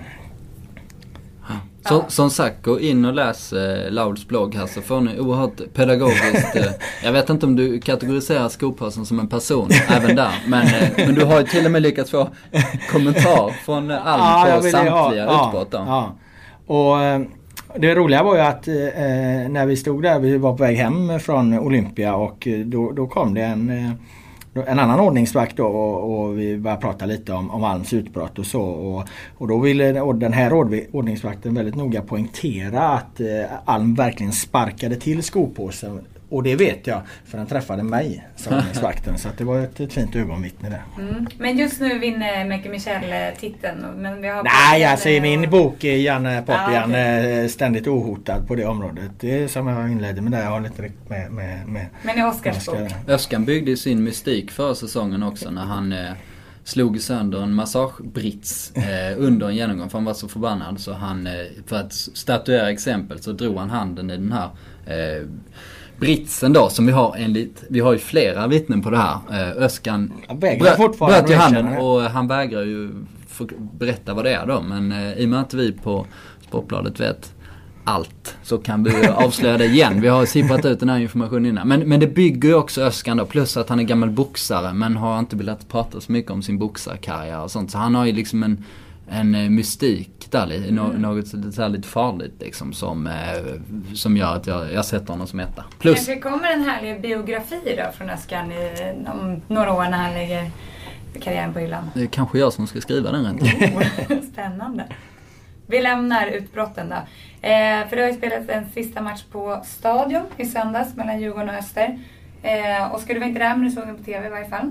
Så, Ja. Som sagt, gå in och läs eh, Lauls blogg här så får ni oerhört pedagogiskt. Eh, jag vet inte om du kategoriserar skopåsen som en person även där. Men, eh, men du har ju till och med lyckats få kommentar från eh, Alm på ha- samtliga ja, utbrott. Ja. Och eh, det roliga var ju att eh, när vi stod där, vi var på väg hem från Olympia och då, då kom det en eh, en annan ordningsvakt då och, och vi började prata lite om, om Alms utbrott och så. Och, och då ville och den här ordningsvakten väldigt noga poängtera att eh, Alm verkligen sparkade till skopåsen. Och det vet jag för han träffade mig som ordningsvakten. så att det var ett, ett fint ögonvittne där. Mm. Men just nu vinner Mecke Michel eh, titeln. Men vi har Nej, alltså i och- min bok är Janne Popian Ja, eh, ständigt ohotad på det området. Det är som jag inledde med där. Jag har lite riktigt med, med, med Men i Oscars bok. Öskan byggde sin mystik förra säsongen också när han eh, slog sönder en massagebrits eh, under en genomgång för han var så förbannad så han, eh, för att statuera exempel så drog han handen i den här eh, britsen då som vi har enligt, vi har ju flera vittnen på det här. Eh, Öskan bröt- bröt ju handen och han vägrar ju berätta vad det är då men eh, i och med att vi på Sportbladet vet allt så kan vi avslöja det igen. Vi har sipprat ut den här informationen innan. Men, men det bygger ju också Öskan då, plus att han är gammal boxare men har inte velat prata så mycket om sin boxarkarriär och sånt. Så han har ju liksom en, en eh, mystik där, nå- något här lite farligt liksom som, eh, som gör att jag, jag sätter honom som etta. Plus, Kanske kommer en härlig biografi då från Öskan i, om några år när han lägger karriären på hyllan. det är kanske jag som ska skriva den rent av. Spännande. Vi lämnar utbrotten då. Eh, för det har ju spelats en sista match på Stadion i söndags mellan Djurgården och Öster. Eh, Oskar, du var inte där men du såg den på TV i varje fall.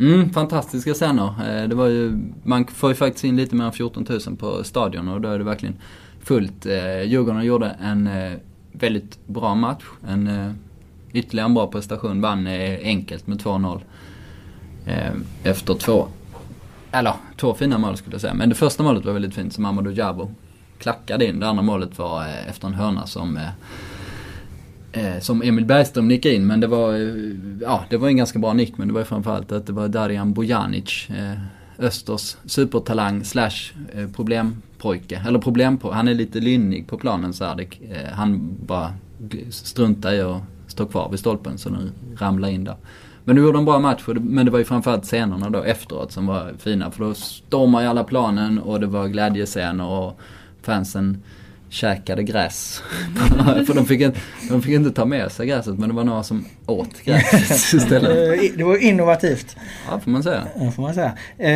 Mm, fantastiska scener. Eh, det var ju, man får ju faktiskt in lite mer än 14 000 på stadion och då är det verkligen fullt. Eh, Djurgården gjorde en eh, väldigt bra match. En ytterligare en bra prestation. Vann enkelt med 2-0. Efter två, eller två fina mål skulle jag säga. Men det första målet var väldigt fint som Amadou Jabo klackade in. Det andra målet var efter en hörna som Eh, som Emil Bergström nickade in. Men det var, eh, ja, det var en ganska bra nick men det var framförallt att det var Darijan Bojanic, eh, Östers supertalang slash eh, problempojke. Eller problempojke, han är lite lynnig på planen så här. Det, eh, han bara struntar i att stå kvar vid stolpen så den ramlar in där. Men du gjorde en bra match, men det var ju framförallt scenerna då efteråt som var fina. För då stormade ju alla planen och det var glädjescener och fansen käkade gräs. för de fick, inte, de fick inte ta med sig gräset men det var några som åt gräset istället. Eh, Det var innovativt. Ja, får man säga. Det får man säga. Eh,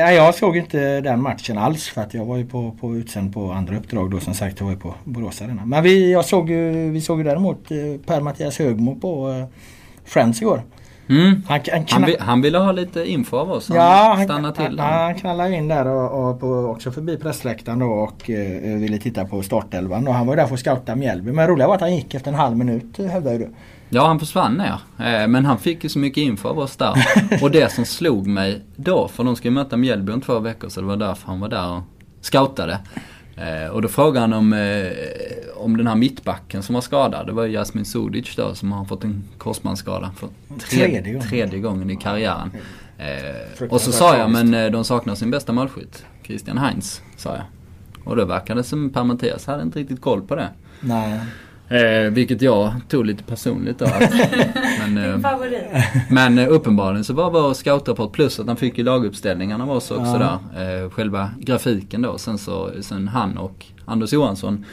ja, jag såg inte den matchen alls för att jag var ju på, på utsänd på andra uppdrag då som sagt. Jag var ju på Borås Arena. Men vi, jag såg vi såg ju däremot eh, Per-Mattias Högmo på eh, Friends igår. Mm. Han, han, Han, kna- vi, han ville ha lite info av oss. Han Ja, han, till han, knallade in där och, och på, också förbi pressläktaren då och eh, ville titta på startelvan. Och han var där för att scouta Mjällby. Men roliga var att han gick efter en halv minut eh, hävdar ju du. Ja, han försvann ner. Eh, Men han fick ju så mycket info av oss där. Och det som slog mig då, för de ska ju möta Mjällby om två veckor så det var därför han var där och scoutade. Eh, Och då frågade han om, eh, om den här mittbacken som var skadad. Det var Jasmin Sudic då som har fått en korsbandsskada för Tredje gången. tredje gången i karriären. Eh, och så sa jag, men eh, de saknar sin bästa målskytt. Christian Heinz, sa jag. Och då verkade det som Per Mattias hade inte riktigt koll på det. Nej. Eh, vilket jag tog lite personligt då. Men, eh, favorit. men eh, uppenbarligen så var vår scoutrapport plus att han fick ju laguppställningarna var så också Ja. där. Eh, själva grafiken då. Sen så, sen han och Anders Johansson,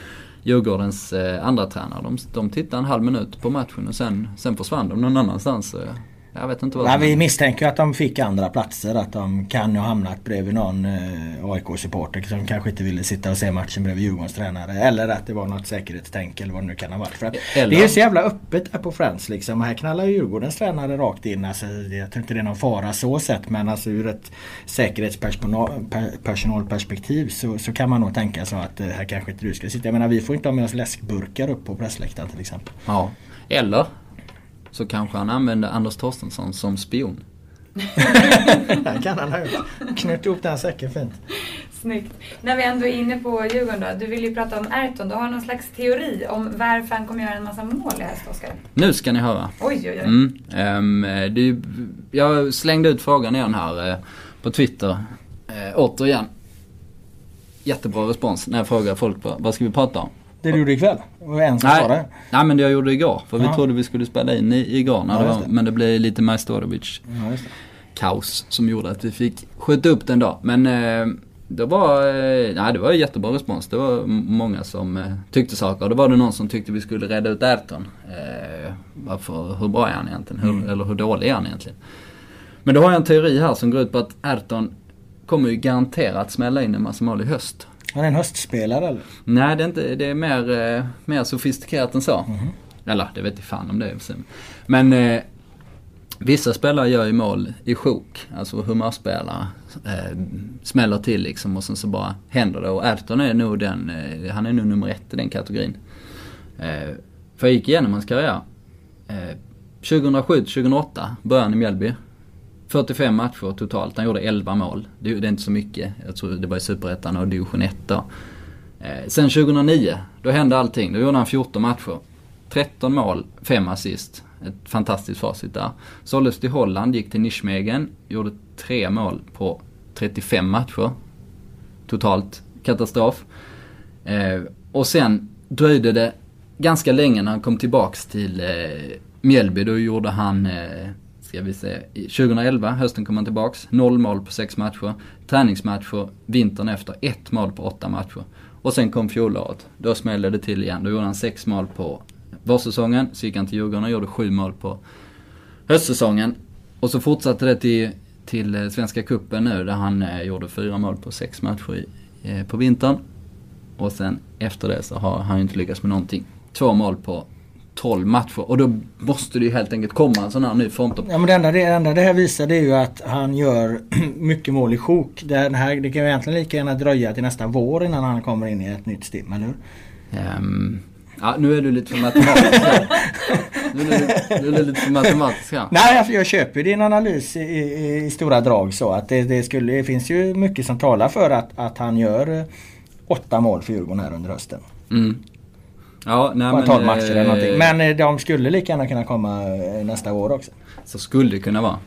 Djurgårdens eh, andra tränare, de, de tittade en halv minut på matchen och sen, sen försvann de någon annanstans. Eh. Jag vet inte vad Nej, vi misstänker att de fick andra platser. Att de kan ha hamnat bredvid någon eh, AIK-supporter som kanske inte ville sitta och se matchen bredvid Djurgårdens tränare. Eller att det var något säkerhetstänk eller vad det nu kan ha varit. För att Eller- Det är ju så jävla öppet här på Friends liksom. Här knallar ju Djurgårdens tränare rakt in. Alltså, jag tror inte det är någon fara så sett. Men alltså ur ett säkerhetspersonalperspektiv så, så kan man nog tänka så att eh, här kanske inte du ska sitta. Jag menar vi får inte ha med oss läskburkar upp på pressläktaren till exempel. Ja. Eller så kanske han använde Anders Torstensson som spion. Det kan han ha gjort. Knut ihop den säcken fint. Snyggt. När vi ändå är inne på Djurgården då. Du vill ju prata om Ayrton. Du har någon slags teori om varför han kommer göra en massa mål i höst, Oskar. Nu ska ni höra. Oj, oj, oj. Mm, ehm, det, jag slängde ut frågan igen här eh, på Twitter. Eh, återigen. Jättebra respons när jag frågar folk vad ska vi prata om. Det du gjorde ikväll? Det var en som Nej, men det jag gjorde igår. För vi trodde vi skulle spela in i, igår. När det var, det. men det blev lite Majstorovic det. kaos som gjorde att vi fick skjuta upp den dag. Men eh, det var, eh, nej, det var en jättebra respons. Det var många som eh, tyckte saker. Då var det någon som tyckte vi skulle rädda ut Ayrton. Eh, varför, hur bra är han egentligen? Hur, Mm. Eller hur dålig är han egentligen? Men då har jag en teori här som går ut på att Ayrton kommer ju garanterat smälla in en massa mål i höst. Han är en höstspelare eller? Nej, det är, inte, det är mer, eh, mer sofistikerat än så. Mhm. Eller, det vet jag fan om det är. Men eh, vissa spelare gör ju mål i sjok. Alltså humörspelare. Eh, smäller till liksom och sen så bara händer det. Och Ayrton är nog den, eh, han är nog nummer ett i den kategorin. Eh, för jag gick igenom hans karriär. Eh, 2007-2008 började han i Mjällby. 45 matcher totalt. Han gjorde 11 mål. Det, är inte så mycket. Jag tror det var i Superettan och division 1 då. Eh, sen 2009, då hände allting. Då gjorde han 14 matcher. 13 mål, 5 assist. Ett fantastiskt facit där. Såldes till Holland, gick till Nischmegen. gjorde 3 mål på 35 matcher. Totalt katastrof. Eh, och sen dröjde det ganska länge när han kom tillbaks till eh, Mjällby. Då gjorde han, ska vi se, 2011, hösten kom han tillbaks. Noll mål på sex matcher. Träningsmatcher vintern efter, ett mål på åtta matcher. Och sen kom fjolåret. Då smällde det till igen. Då gjorde han sex mål på vårsäsongen. Så gick han till Djurgården och gjorde sju mål på höstsäsongen. Och så fortsatte det till, till eh, Svenska Cupen nu där han eh, gjorde fyra mål på sex matcher i, eh, på vintern. Och sen efter det så har han ju inte lyckats med någonting. Två mål på 12 matcher och då måste det ju helt enkelt komma en sån här ny formtopp. Ja men det enda det, enda det här visar det är ju att han gör mycket mål i sjok. Det, här, det kan ju egentligen lika gärna dröja till nästa vår innan han kommer in i ett nytt stim, eller hur? Ehm, ja, nu är du lite för matematisk. Nu är du, nu är du lite för matematisk här. Nej, jag, jag köper din analys i, i, i stora drag så att det, det, skulle, det finns ju mycket som talar för att, att han gör eh, åtta mål för Djurgården här under hösten. Mm. Ja, nej men... 12 matcher eller någonting. eh, Men eh, de skulle lika gärna kunna komma eh, nästa år också. Så skulle det kunna vara.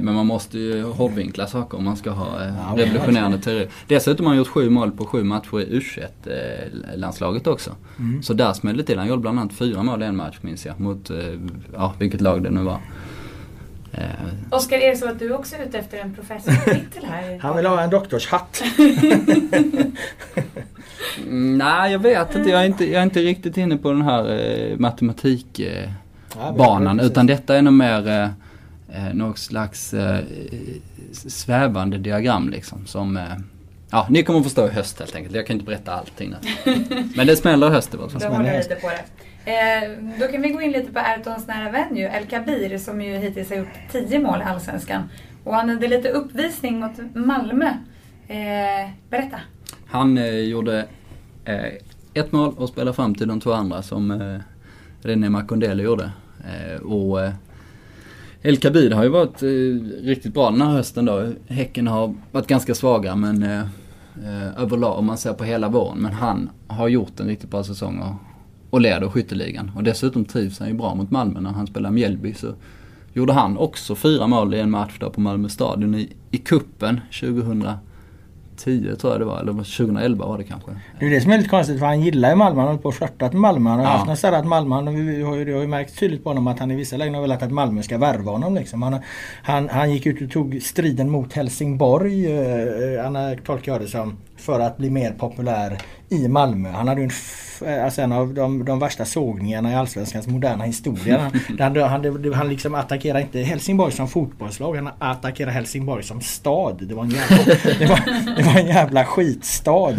Men man måste ju hårdvinkla saker om man ska ha Ja, revolutionerande teorier. Dessutom har han gjort sju mål på sju matcher i U21-landslaget också. Mm. Så där smällde det till. Han gjorde bland annat fyra mål i en match minns jag. Mot, ja vilket lag det nu var. Oskar, är det så att du också är ute efter en professorstitel här? Han vill ha en doktorshatt. nej jag vet inte. Jag är inte, jag är inte riktigt inne på den här eh, matematik... Eh. Utan detta är nog mer eh, eh, något slags eh, svävande diagram liksom. Som, eh, ja, ni kommer att förstå i höst helt enkelt. Jag kan inte berätta allting nu. Men det smäller i höst i alla fall. Då håller jag lite på det. Eh, då kan vi gå in lite på Ayrtons nära vän ju, El Kabir, som ju hittills har gjort 10 mål i Allsvenskan. Och han hade lite uppvisning mot Malmö. Eh, berätta. Han eh, gjorde eh, ett mål och spelade fram till de två andra som eh, René Makondele gjorde. Eh, och eh, El Kabir har ju varit eh, riktigt bra den här hösten då. Häcken har varit ganska svaga men eh, eh, överlag om man ser på hela våren. Men han har gjort en riktigt bra säsong och, och leder skytteligan. Och dessutom trivs han ju bra mot Malmö när han spelar Mjällby så gjorde han också fyra mål i en match där på Malmö stadion i, i kuppen 2010 tror jag det var, eller 2011 var det kanske. Det är det som är lite konstigt för han gillar ju Malmö. Han har på och flörtat med Malmö. Han har Ja. haft något sådär att Malmö, han, vi har ju, det har ju märkt tydligt på honom att han i vissa lägen har velat att Malmö ska värva honom. Liksom. Han, han, han gick ut och tog striden mot Helsingborg, eh, han tolkar jag det som, för att bli mer populär i Malmö. Han hade ju en, eh, alltså en av de, de värsta sågningarna i Allsvenskans moderna historia. Han, han, han, han, liksom attackerade inte Helsingborg som fotbollslag, han attackerade Helsingborg som stad. Det var en jävla, det var, det var en jävla skitstad.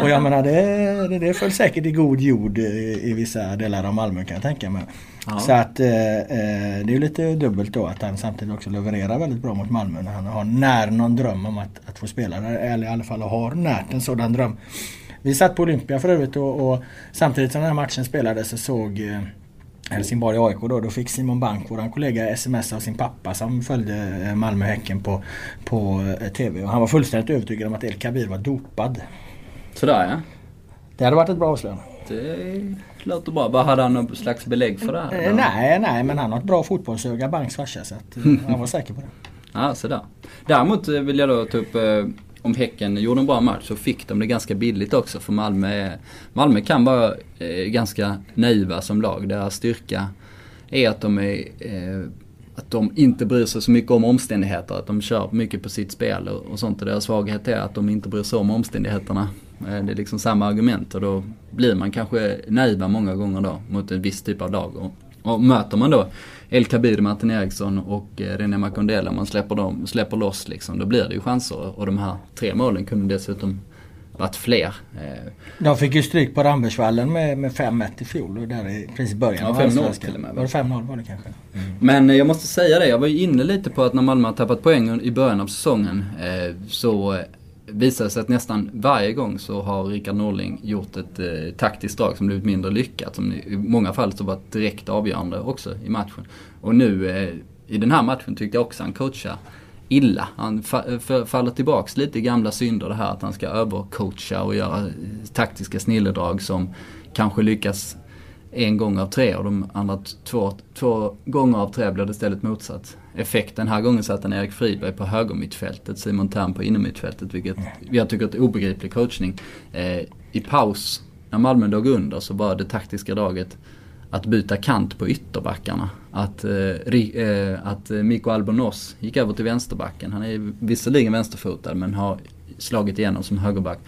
Och jag menar det, det, det föll säkert i god jord i, i vissa delar av Malmö kan jag tänka mig. Ja. Så att eh, eh, det är lite dubbelt då att han samtidigt också levererar väldigt bra mot Malmö när han har när någon dröm om att, att få spela där. Eller i alla fall har närt en sådan dröm. Vi satt på Olympia för övrigt och, och samtidigt som den här matchen spelades så såg eh, Helsingborg AIK då, då fick Simon Bank, våran kollega, sms av sin pappa som följde eh, Malmö-Häcken på, på eh, TV. Och han var fullständigt övertygad om att El Kabir var dopad. Sådär ja. Det hade varit ett bra avslöjande. Det låter bra. Vad hade han någon slags belägg för det här? Eh, nej, nej, men han har ett bra fotbollsöga, Banks farsa. Så eh, han var säker på det. Ja, sådär. Däremot eh, vill jag då ta upp eh, om Häcken gjorde en bra match så fick de det ganska billigt också för Malmö, Malmö kan vara eh, ganska naiva som lag. Deras styrka är att de är eh, att de inte bryr sig så mycket om omständigheter. Att de kör mycket på sitt spel och, och sånt. Och deras svaghet är att de inte bryr sig om omständigheterna. Det är liksom samma argument och då blir man kanske naiva många gånger då mot en viss typ av lag. Och, och möter man då El Kabir, Martin Eriksson och eh, René Makondela, man släpper, dem, släpper loss liksom, då blir det ju chanser. Och de här tre målen kunde dessutom varit fler. Eh, De fick ju stryk på Rambergsvallen med, med 5-1 i fjol. Och där i precis början Ja, av 5-0 Allsvenskan. till och med, va? Var det 5-0 var det kanske? Men eh, jag måste säga det, jag var ju inne lite på att när Malmö har tappat poäng i början av säsongen så visar sig att nästan varje gång så har Rickard Norling gjort ett eh, taktiskt drag som blivit mindre lyckat. Som i många fall så varit direkt avgörande också i matchen. Och nu eh, i den här matchen tyckte jag också han coachar illa. Han fa- eh, faller tillbaks lite i gamla synder det här att han ska övercoacha och göra eh, taktiska snilledrag som kanske lyckas en gång av tre och de andra två, två gånger av tre blir det istället motsatt effekt. Den här gången satte han Erik Friberg på högermittfältet, Simon Thern på innermittfältet vilket jag tycker är obegriplig coachning. Eh, I paus, när Malmö låg under, så var det taktiska draget att byta kant på ytterbackarna. Att, eh, eh, att eh, Mikko Albonos gick över till vänsterbacken. Han är visserligen vänsterfotad men har slagit igenom som högerback.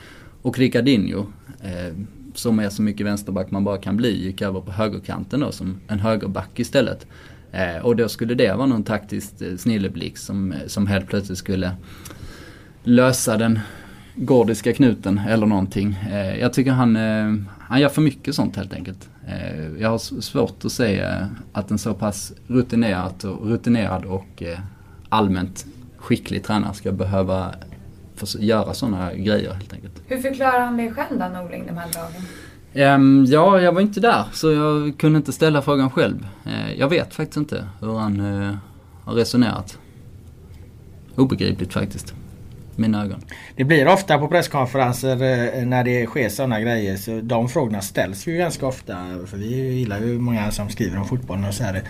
Och Ricardinho, eh, som är så mycket vänsterback man bara kan bli, gick över på högerkanten då som en högerback istället. Eh, och då skulle det vara någon taktisk eh, snilleblick som, eh, som helt plötsligt skulle lösa den gordiska knuten eller någonting. Eh, jag tycker han, eh, han gör för mycket sånt helt enkelt. Eh, jag har svårt att säga eh, att en så pass rutinerad och, rutinerad och eh, allmänt skicklig tränare ska behöva göra sådana grejer helt enkelt. Hur förklarar han det själv då, Norling, de här dragen? Um, ja, jag var inte där så jag kunde inte ställa frågan själv. Uh, jag vet faktiskt inte hur han uh, har resonerat. Obegripligt faktiskt. i Mina ögon. Det blir ofta på presskonferenser uh, när det sker sådana grejer. Så de frågorna ställs ju ganska ofta. För vi gillar ju många som skriver om fotbollen och så här.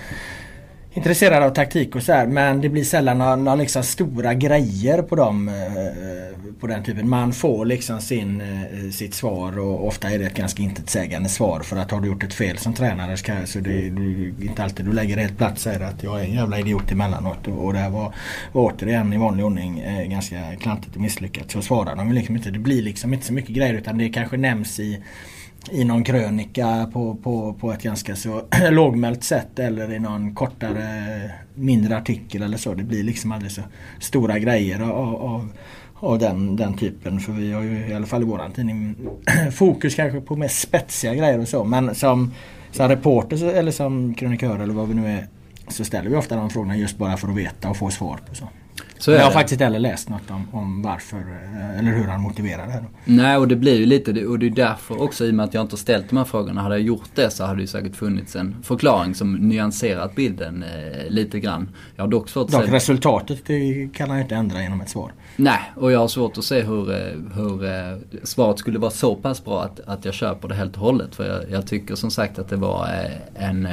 Intresserad av taktik och så här. Men det blir sällan några, några liksom stora grejer på dem. Eh, på den typen. Man får liksom sin, eh, sitt svar och ofta är det ett ganska intetsägande svar. För att har du gjort ett fel som tränare så det är inte alltid du lägger det helt platt säger att jag är en jävla idiot emellanåt. Och, och det här var, var återigen i vanlig ordning eh, ganska klantigt och misslyckat. Så svarar de liksom inte. Det blir liksom inte så mycket grejer utan det kanske nämns i i någon krönika på, på, på ett ganska så lågmält sätt eller i någon kortare mindre artikel eller så. Det blir liksom aldrig så stora grejer av, av, av den, den typen. För vi har ju i alla fall i våran tidning fokus kanske på mer spetsiga grejer och så. Men som, som reporter eller som krönikör eller vad vi nu är så ställer vi ofta de frågorna just bara för att veta och få svar på så. Så jag har det. faktiskt inte heller läst något om, om varför eh, eller hur han motiverar det. Nej, och det blir ju lite. Och det är därför också, i och med att jag inte har ställt de här frågorna. Hade jag gjort det så hade det ju säkert funnits en förklaring som nyanserat bilden eh, lite grann. Jag har dock svårt att Dock säga... resultatet det kan han ju inte ändra genom ett svar. Nej, och jag har svårt att se hur, eh, hur eh, svaret skulle vara så pass bra att, att jag köper det helt och hållet. För jag, jag tycker som sagt att det var eh, en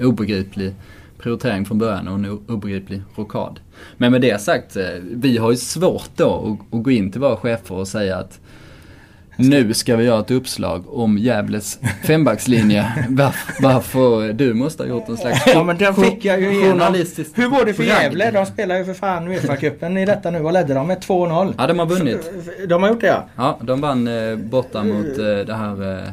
obegriplig prioritering från början och en obegriplig rockad. Men med det sagt, eh, vi har ju svårt då att, att gå in till våra chefer och säga att nu ska vi göra ett uppslag om Gävles fembackslinje. Varför, varför du måste ha gjort en slags Ja men den fick jag ju igenom. Hur går det för. Gävle? De spelar ju för fan Uefa-cupen i detta nu. Vad ledde de med? 2-0? Ja, de har vunnit. De har gjort det ja. Ja, de vann eh, borta mot eh, det här... Eh,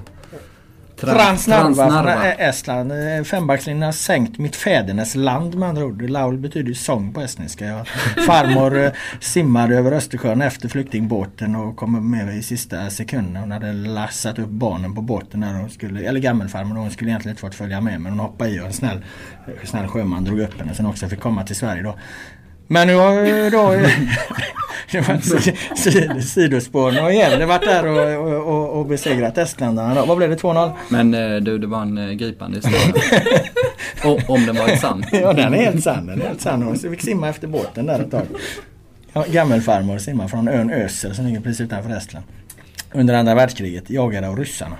Transnarva från Transnarva. Estland. Eh, Fembackslinjen har sänkt mitt fädernes land med andra ord. Laul betyder sång på estniska. Farmor eh, simmade över Östersjön efter flyktingbåten och kom med i sista sekunden. Hon hade lassat upp barnen på båten när hon skulle, eller gammelfarmor, hon skulle egentligen inte fått följa med men hon hoppade i och en snäll, snäll sjöman drog upp henne sen också fick komma till Sverige då. Men nu har ju då det var si- sidospår. Nu har Gävle varit där och, och, och, och besegrat estländarna då. Vad blev det? 2-0? Men eh, du, det var en eh, gripande historia. Och, om den varit sann. Ja den är helt sann. Den är helt sann. Hon fick simma efter båten där ett tag. Gammelfarmor simmar från ön Ösel som ligger precis utanför Estland. Under andra världskriget jagade av ryssarna.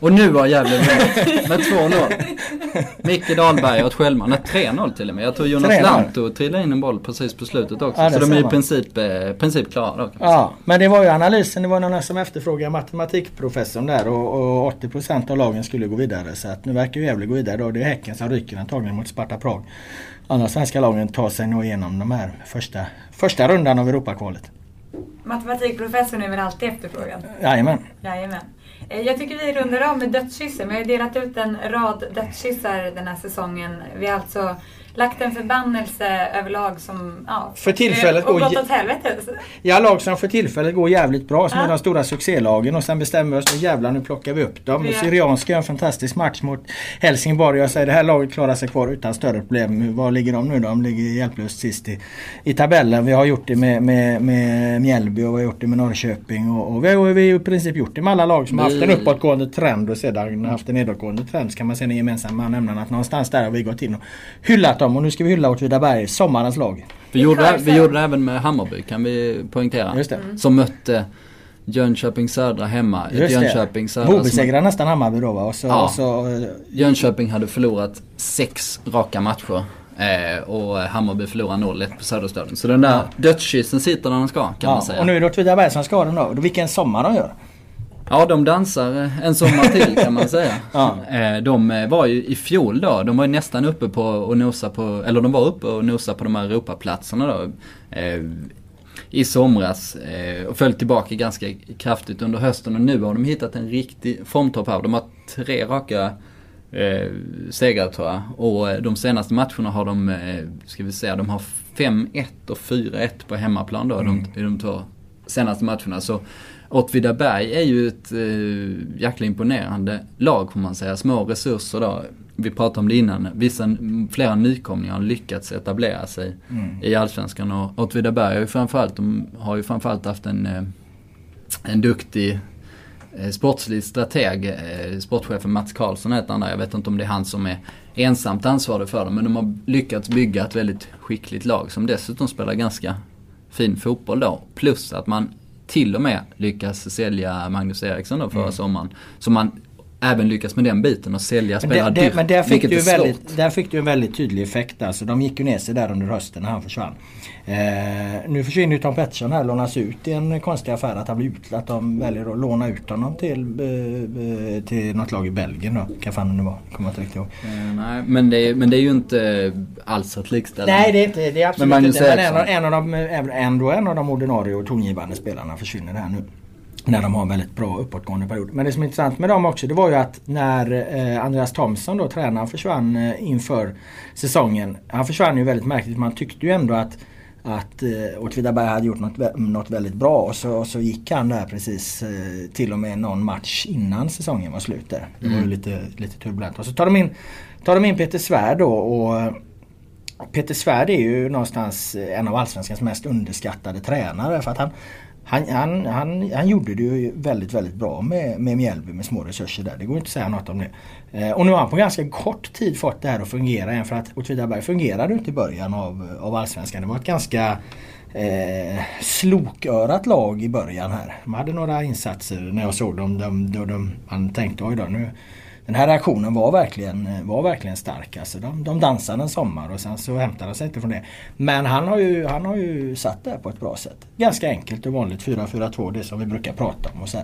Och nu har Gävle vunnit med 2-0. Micke Dahlberg och ett självmål. Nej, 3-0 till och med. Jag tror Jonas 3-0. Lanto trillade in en boll precis på slutet också. Ja, det så de är i princip, eh, princip klara då. Ja, men det var ju analysen. Det var någon som efterfrågade matematikprofessorn där och, och 80% av lagen skulle gå vidare. Så att nu verkar ju Gävle gå vidare då. Det är Häcken som ryker antagligen mot Sparta Prag. Andra svenska lagen tar sig nog igenom de här första, första rundan av Europakvalet. Matematikprofessorn är väl alltid efterfrågad? Jajamän. Jajamän. Eh, jag tycker vi rundar av med dödskyssen. Vi har ju delat ut en rad dödskyssar den här säsongen. Vi har alltså lagt en förbannelse överlag som... Ja, För tillfället går åt helvete. Ja, lag som för tillfället går jävligt bra som Ja. är de stora succélagen och sen bestämmer vi oss för jävlar nu plockar vi upp dem. Ja. Syrianska gör en fantastisk match mot Helsingborg. Jag säger det här laget klarar sig kvar utan större problem. Var ligger de nu då? De ligger hjälplöst sist i, i tabellen. Vi har gjort det med, med, med Mjällby och vi har gjort det med Norrköping och, och vi har vi har i princip gjort det med alla lag som har haft en Vi- uppåtgående trend och sedan haft en nedåtgående trend. Så kan man se den gemensamma nämnaren att någonstans där har vi gått in och hyllat dem och nu ska vi hylla Åtvidaberg, sommarens lag. Vi, gjorde, vi gjorde det även med Hammarby kan vi poängtera. Just det. Mm. Som mötte Jönköping Södra hemma. Just Jönköping. Södra som, Obesegrar nästan Hammarby då va? Och så, Ja. och så, Jönköping hade förlorat sex raka matcher. Eh, och Hammarby förlorade 0-1 på Söderstadion. Så den där Ja. dödskyssen sitter där den ska kan man ja, säga. och nu är det Åtvidaberg som ska den då. Vilken sommar de gör. Ja, de dansar eh, en sommar till kan man säga. Ja. Eh, De eh, var ju i fjol då, de var ju nästan uppe på och nosa på, eller de var uppe och nosa på de här Europaplatserna då. I somras och föll tillbaka ganska kraftigt under hösten och nu har de hittat en riktig formtopp här. De har tre raka eh, segrar tror jag. Och de senaste matcherna har de, eh, ska vi säga, de har 5-1 och 4-1 på hemmaplan då Mm. de, i de två senaste matcherna. Så Åtvidaberg är ju ett eh, jäkla imponerande lag får man säga. Små resurser då. Vi pratade om det innan. Vissa, flera nykomlingar har lyckats etablera sig Mm. i Allsvenskan. Och Åtvidaberg har ju framförallt, de har ju framförallt haft en, eh, en duktig eh, sportslig strateg. Eh, sportchefen Mats Karlsson heter han där. Jag vet inte om det är han som är ensamt ansvarig för dem. Men de har lyckats bygga ett väldigt skickligt lag som dessutom spelar ganska fin fotboll då. Plus att man till och med lyckas sälja Magnus Eriksson då förra Mm. sommaren. Så man även lyckas med den biten och sälja spelare dyrt, men där, fick du väldigt, där fick du en väldigt tydlig effekt. Alltså, de gick ju ner sig där under hösten när han försvann. Eh, nu försvinner ju Tom Pettersson här lånas ut i en konstig affär att han blir ut, att de väljer att låna ut honom till, eh, eh, till något lag i Belgien då. Kan fan det var, kommer inte riktigt ihåg. Eh, nej, men det, är, men det är ju inte alls att likställa. Nej det är, inte, det är absolut Men inte. Men en, en av de, även- ändå en av de ordinarie och tongivande spelarna försvinner här nu. När de har en väldigt bra uppåtgående period. Men det som är intressant med dem också det var ju att när eh, Andreas Thomsson då, tränaren, försvann eh, inför säsongen. Han försvann ju väldigt märkligt. Man tyckte ju ändå att att eh, Åtvidaberg hade gjort något, något väldigt bra och så, och så gick han där precis eh, till och med någon match innan säsongen var slut där. Det var ju Mm. lite, lite turbulent. Och så tar de in, tar de in Peter Svärd då och Peter Svärd är ju någonstans en av Allsvenskans mest underskattade tränare för att han han, han, han, han gjorde det ju väldigt, väldigt bra med, med Mjällby med små resurser där. Det går inte att säga något om det. Eh, och nu har han på ganska kort tid fått det här att fungera igen för att Åtvidaberg fungerade inte i början av, av Allsvenskan. Det var ett ganska eh, slokörat lag i början här. De hade några insatser när jag såg dem. De, de, de, man tänkte oj då nu den här reaktionen var verkligen, var verkligen stark. Alltså de, de dansade en sommar och sen så hämtade de sig inte från det. Men han har ju, han har ju satt det på ett bra sätt. Ganska enkelt och vanligt 4-4-2, det som vi brukar prata om. Och sen.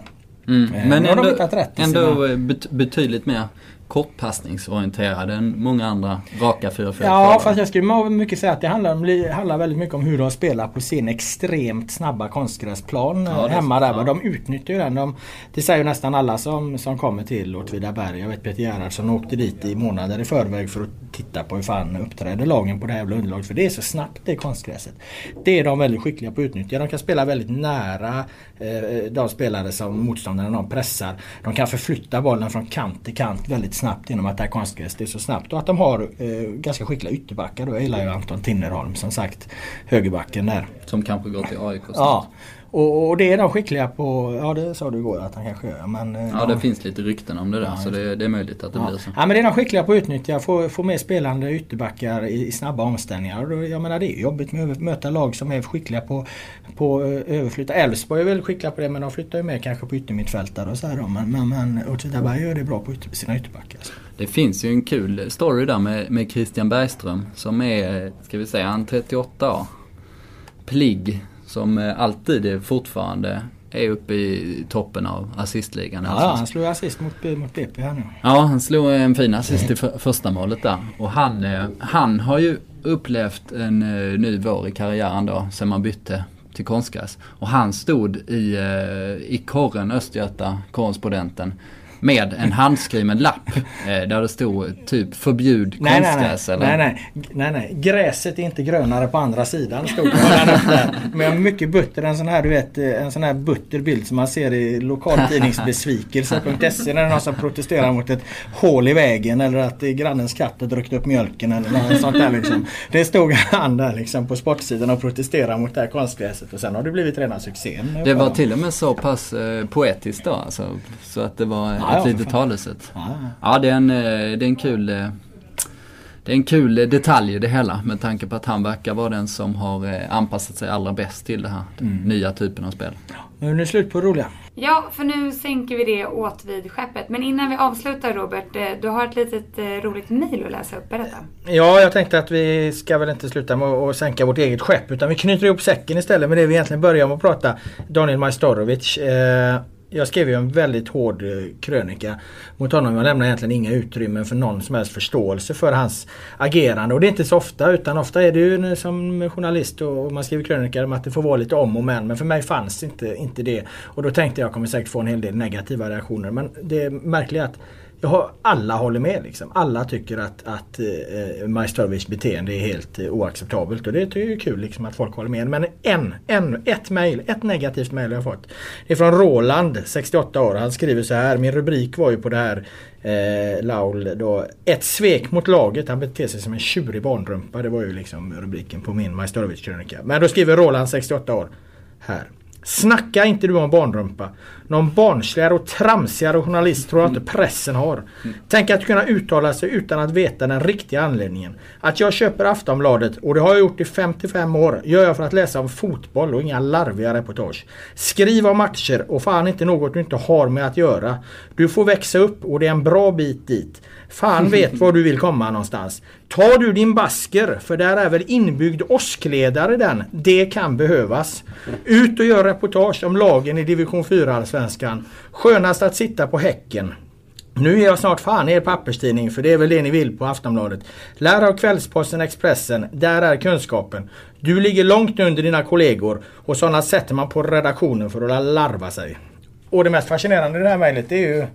Mm. Eh, Men ändå, ändå betydligt mer kortpassningsorienterad än många andra raka 4 4 Ja fast jag skulle mycket säga att det handlar, om- handlar väldigt mycket om hur de spelar på sin extremt snabba konstgräsplan Ja, hemma där. ja. De utnyttjar ju den. De, det säger ju nästan alla som, som kommer till Åtvidaberg. Jag vet Peter Gerhardsson åkte dit i månader i förväg för att titta på hur fan uppträder lagen på det här jävla underlaget. För det är så snabbt det konstgräset. Det är de väldigt skickliga på att utnyttja. De kan spela väldigt nära eh, de spelare som motståndarna de pressar. De kan förflytta bollen från kant till kant väldigt snabbt genom att det här konstgräset är så snabbt. Och att de har eh, ganska skickliga ytterbackar. Då. Jag gillar ju Anton Tinnerholm som sagt. Högerbacken där. Som kanske går till AIK. Ja. Och, och det är de skickliga på, ja det sa du igår att han kanske gör. Men, eh, Ja de, det finns lite rykten om det där Ja, så det, det är möjligt att det Ja. blir så. ja men det är de skickliga på att utnyttja, få, få med spelande ytterbackar i, i snabba omställningar. Jag menar det är jobbigt med att möta lag som är skickliga på, på eh, överflytta. Elfsborg är väldigt skickliga på det men de flyttar ju med kanske på yttermittfältare och så här då. Men, men, men Åtvidaberg gör det bra på ytter, sina ytterbackar. Det finns ju en kul story där med, med Christian Bergström som är, ska vi säga, han 38 år. Pligg som eh, alltid fortfarande är uppe i toppen av assistligan. Ja, ja, han slog assist mot, mot BP här nu. Ja, han slog en fin assist i för, första målet där. Och han, eh, han har ju upplevt en eh, ny vår i karriären då, sen man bytte till konstgräs. Och han stod i, i korren, Östgöta, korrespondenten, med en handskriven lapp eh, där det stod typ förbjud Nej, nej, nej. konstgräs eller? nej, nej, nej, nej. Gräset är inte grönare på andra sidan stod det. Men mycket butter, en sån här du vet, eh, en sån här butter bild som man ser i lokaltidningsbesvikelse.se när det är någon som protesterar mot ett hål i vägen eller att eh, grannens katt har druckit upp mjölken eller något sånt där liksom. Det stod han där liksom på sportsidan och protesterade mot det här konstgräset och sen har det blivit rena succén. Det var till och med så pass eh, poetiskt då alltså, Så att det var Ja, ja, ett litet talesätt. Ja, Ja, det är en, eh, det är en kul eh, det är en kul eh, detalj i det hela med tanke på att han verkar vara den som har anpassat sig allra bäst till det här Mm. nya typen av spel. nu är det slut på roliga. Ja, för nu sänker vi det åt vid skeppet. Men innan vi avslutar Robert, du har ett litet roligt mejl att läsa upp. Berätta. Ja, jag tänkte att vi ska väl inte sluta med att sänka vårt eget skepp utan vi knyter ihop säcken istället med det vi egentligen börjar med att prata. Daniel Majstorovic. Eh, jag skrev ju en väldigt hård eh, krönika mot honom. Jag lämnar egentligen inga utrymmen för någon som helst förståelse för hans agerande. Och det är inte så ofta utan ofta är det ju som journalist och man skriver krönikor om att det får vara lite om och men. Men för mig fanns inte, inte det. Och då tänkte jag kommer säkert få en hel del negativa reaktioner. Men det märkliga är att jag har, alla håller med liksom. Alla tycker att, att eh, Majstorovics beteende är helt eh, oacceptabelt. Och det är ju kul liksom att folk håller med. Men en, en, ett mail, ett negativt mejl har jag fått. Det är från Roland, 68 år. Han skriver så här. Min rubrik var ju på det här eh, Laul då. Ett svek mot laget. Han beter sig som en tjurig barnrumpa. Det var ju liksom rubriken på min Majstorovic krönika. Men då skriver Roland, 68 år. Här. Snacka inte du om barnrumpa. Någon barnsligare och tramsigare journalist tror jag inte pressen har. Tänk att kunna uttala sig utan att veta den riktiga anledningen. Att jag köper Aftonbladet, och det har jag gjort i 55 år, gör jag för att läsa om fotboll och inga larviga reportage. Skriv om matcher och fan inte något du inte har med att göra. Du får växa upp och det är en bra bit dit. Fan vet var du vill komma någonstans. Tar du din basker, för där är väl inbyggd åskledare den. Det kan behövas. Ut och gör reportage om lagen i division 4 allsvenskan. Skönast att sitta på Häcken. Nu är jag snart fan er papperstidning för det är väl det ni vill på Aftonbladet. Lär av Kvällsposten Expressen, där är kunskapen. Du ligger långt under dina kollegor och sådana sätter man på redaktionen för att larva sig. Och det mest fascinerande i det här mejlet är ju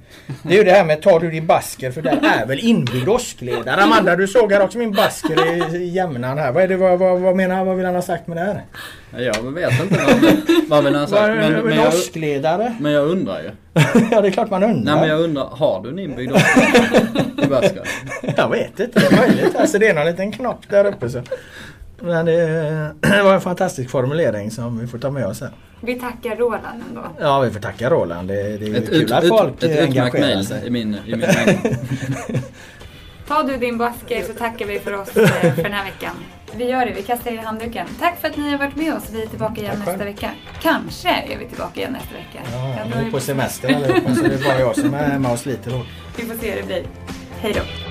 det, är ju det här med tar du din basker för där är väl inbyggd åskledare. Amanda du såg här också min basker i jämnan här. Vad, är det, vad, vad, vad menar han? Vad vill han ha sagt med det här? Jag vet inte vad, vad vill han Vad sagt. Men, men, en jag, åskledare? men jag undrar ju. ja det är klart man undrar. Nej men jag undrar, har du en inbyggd åskledare i basket? Jag vet inte, det är möjligt. Alltså det är någon liten knopp där uppe. Så. Men det, det var en fantastisk formulering som vi får ta med oss här. Vi tackar Roland ändå. Ja, vi får tacka Roland. Det, det är Ett, kul ut, att ut, folk ett utmärkt engagerar mejl sig. i min, i min. Ta du din basker så tackar vi för oss eh, för den här veckan. Vi gör det, vi kastar in handduken. Tack för att ni har varit med oss. Vi är tillbaka igen Tack nästa själv. vecka. Kanske är vi tillbaka igen nästa vecka. Ja, vi är på semester allihopa så det är bara jag som är hemma och sliter hårt. Vi får se hur det blir. Hej då.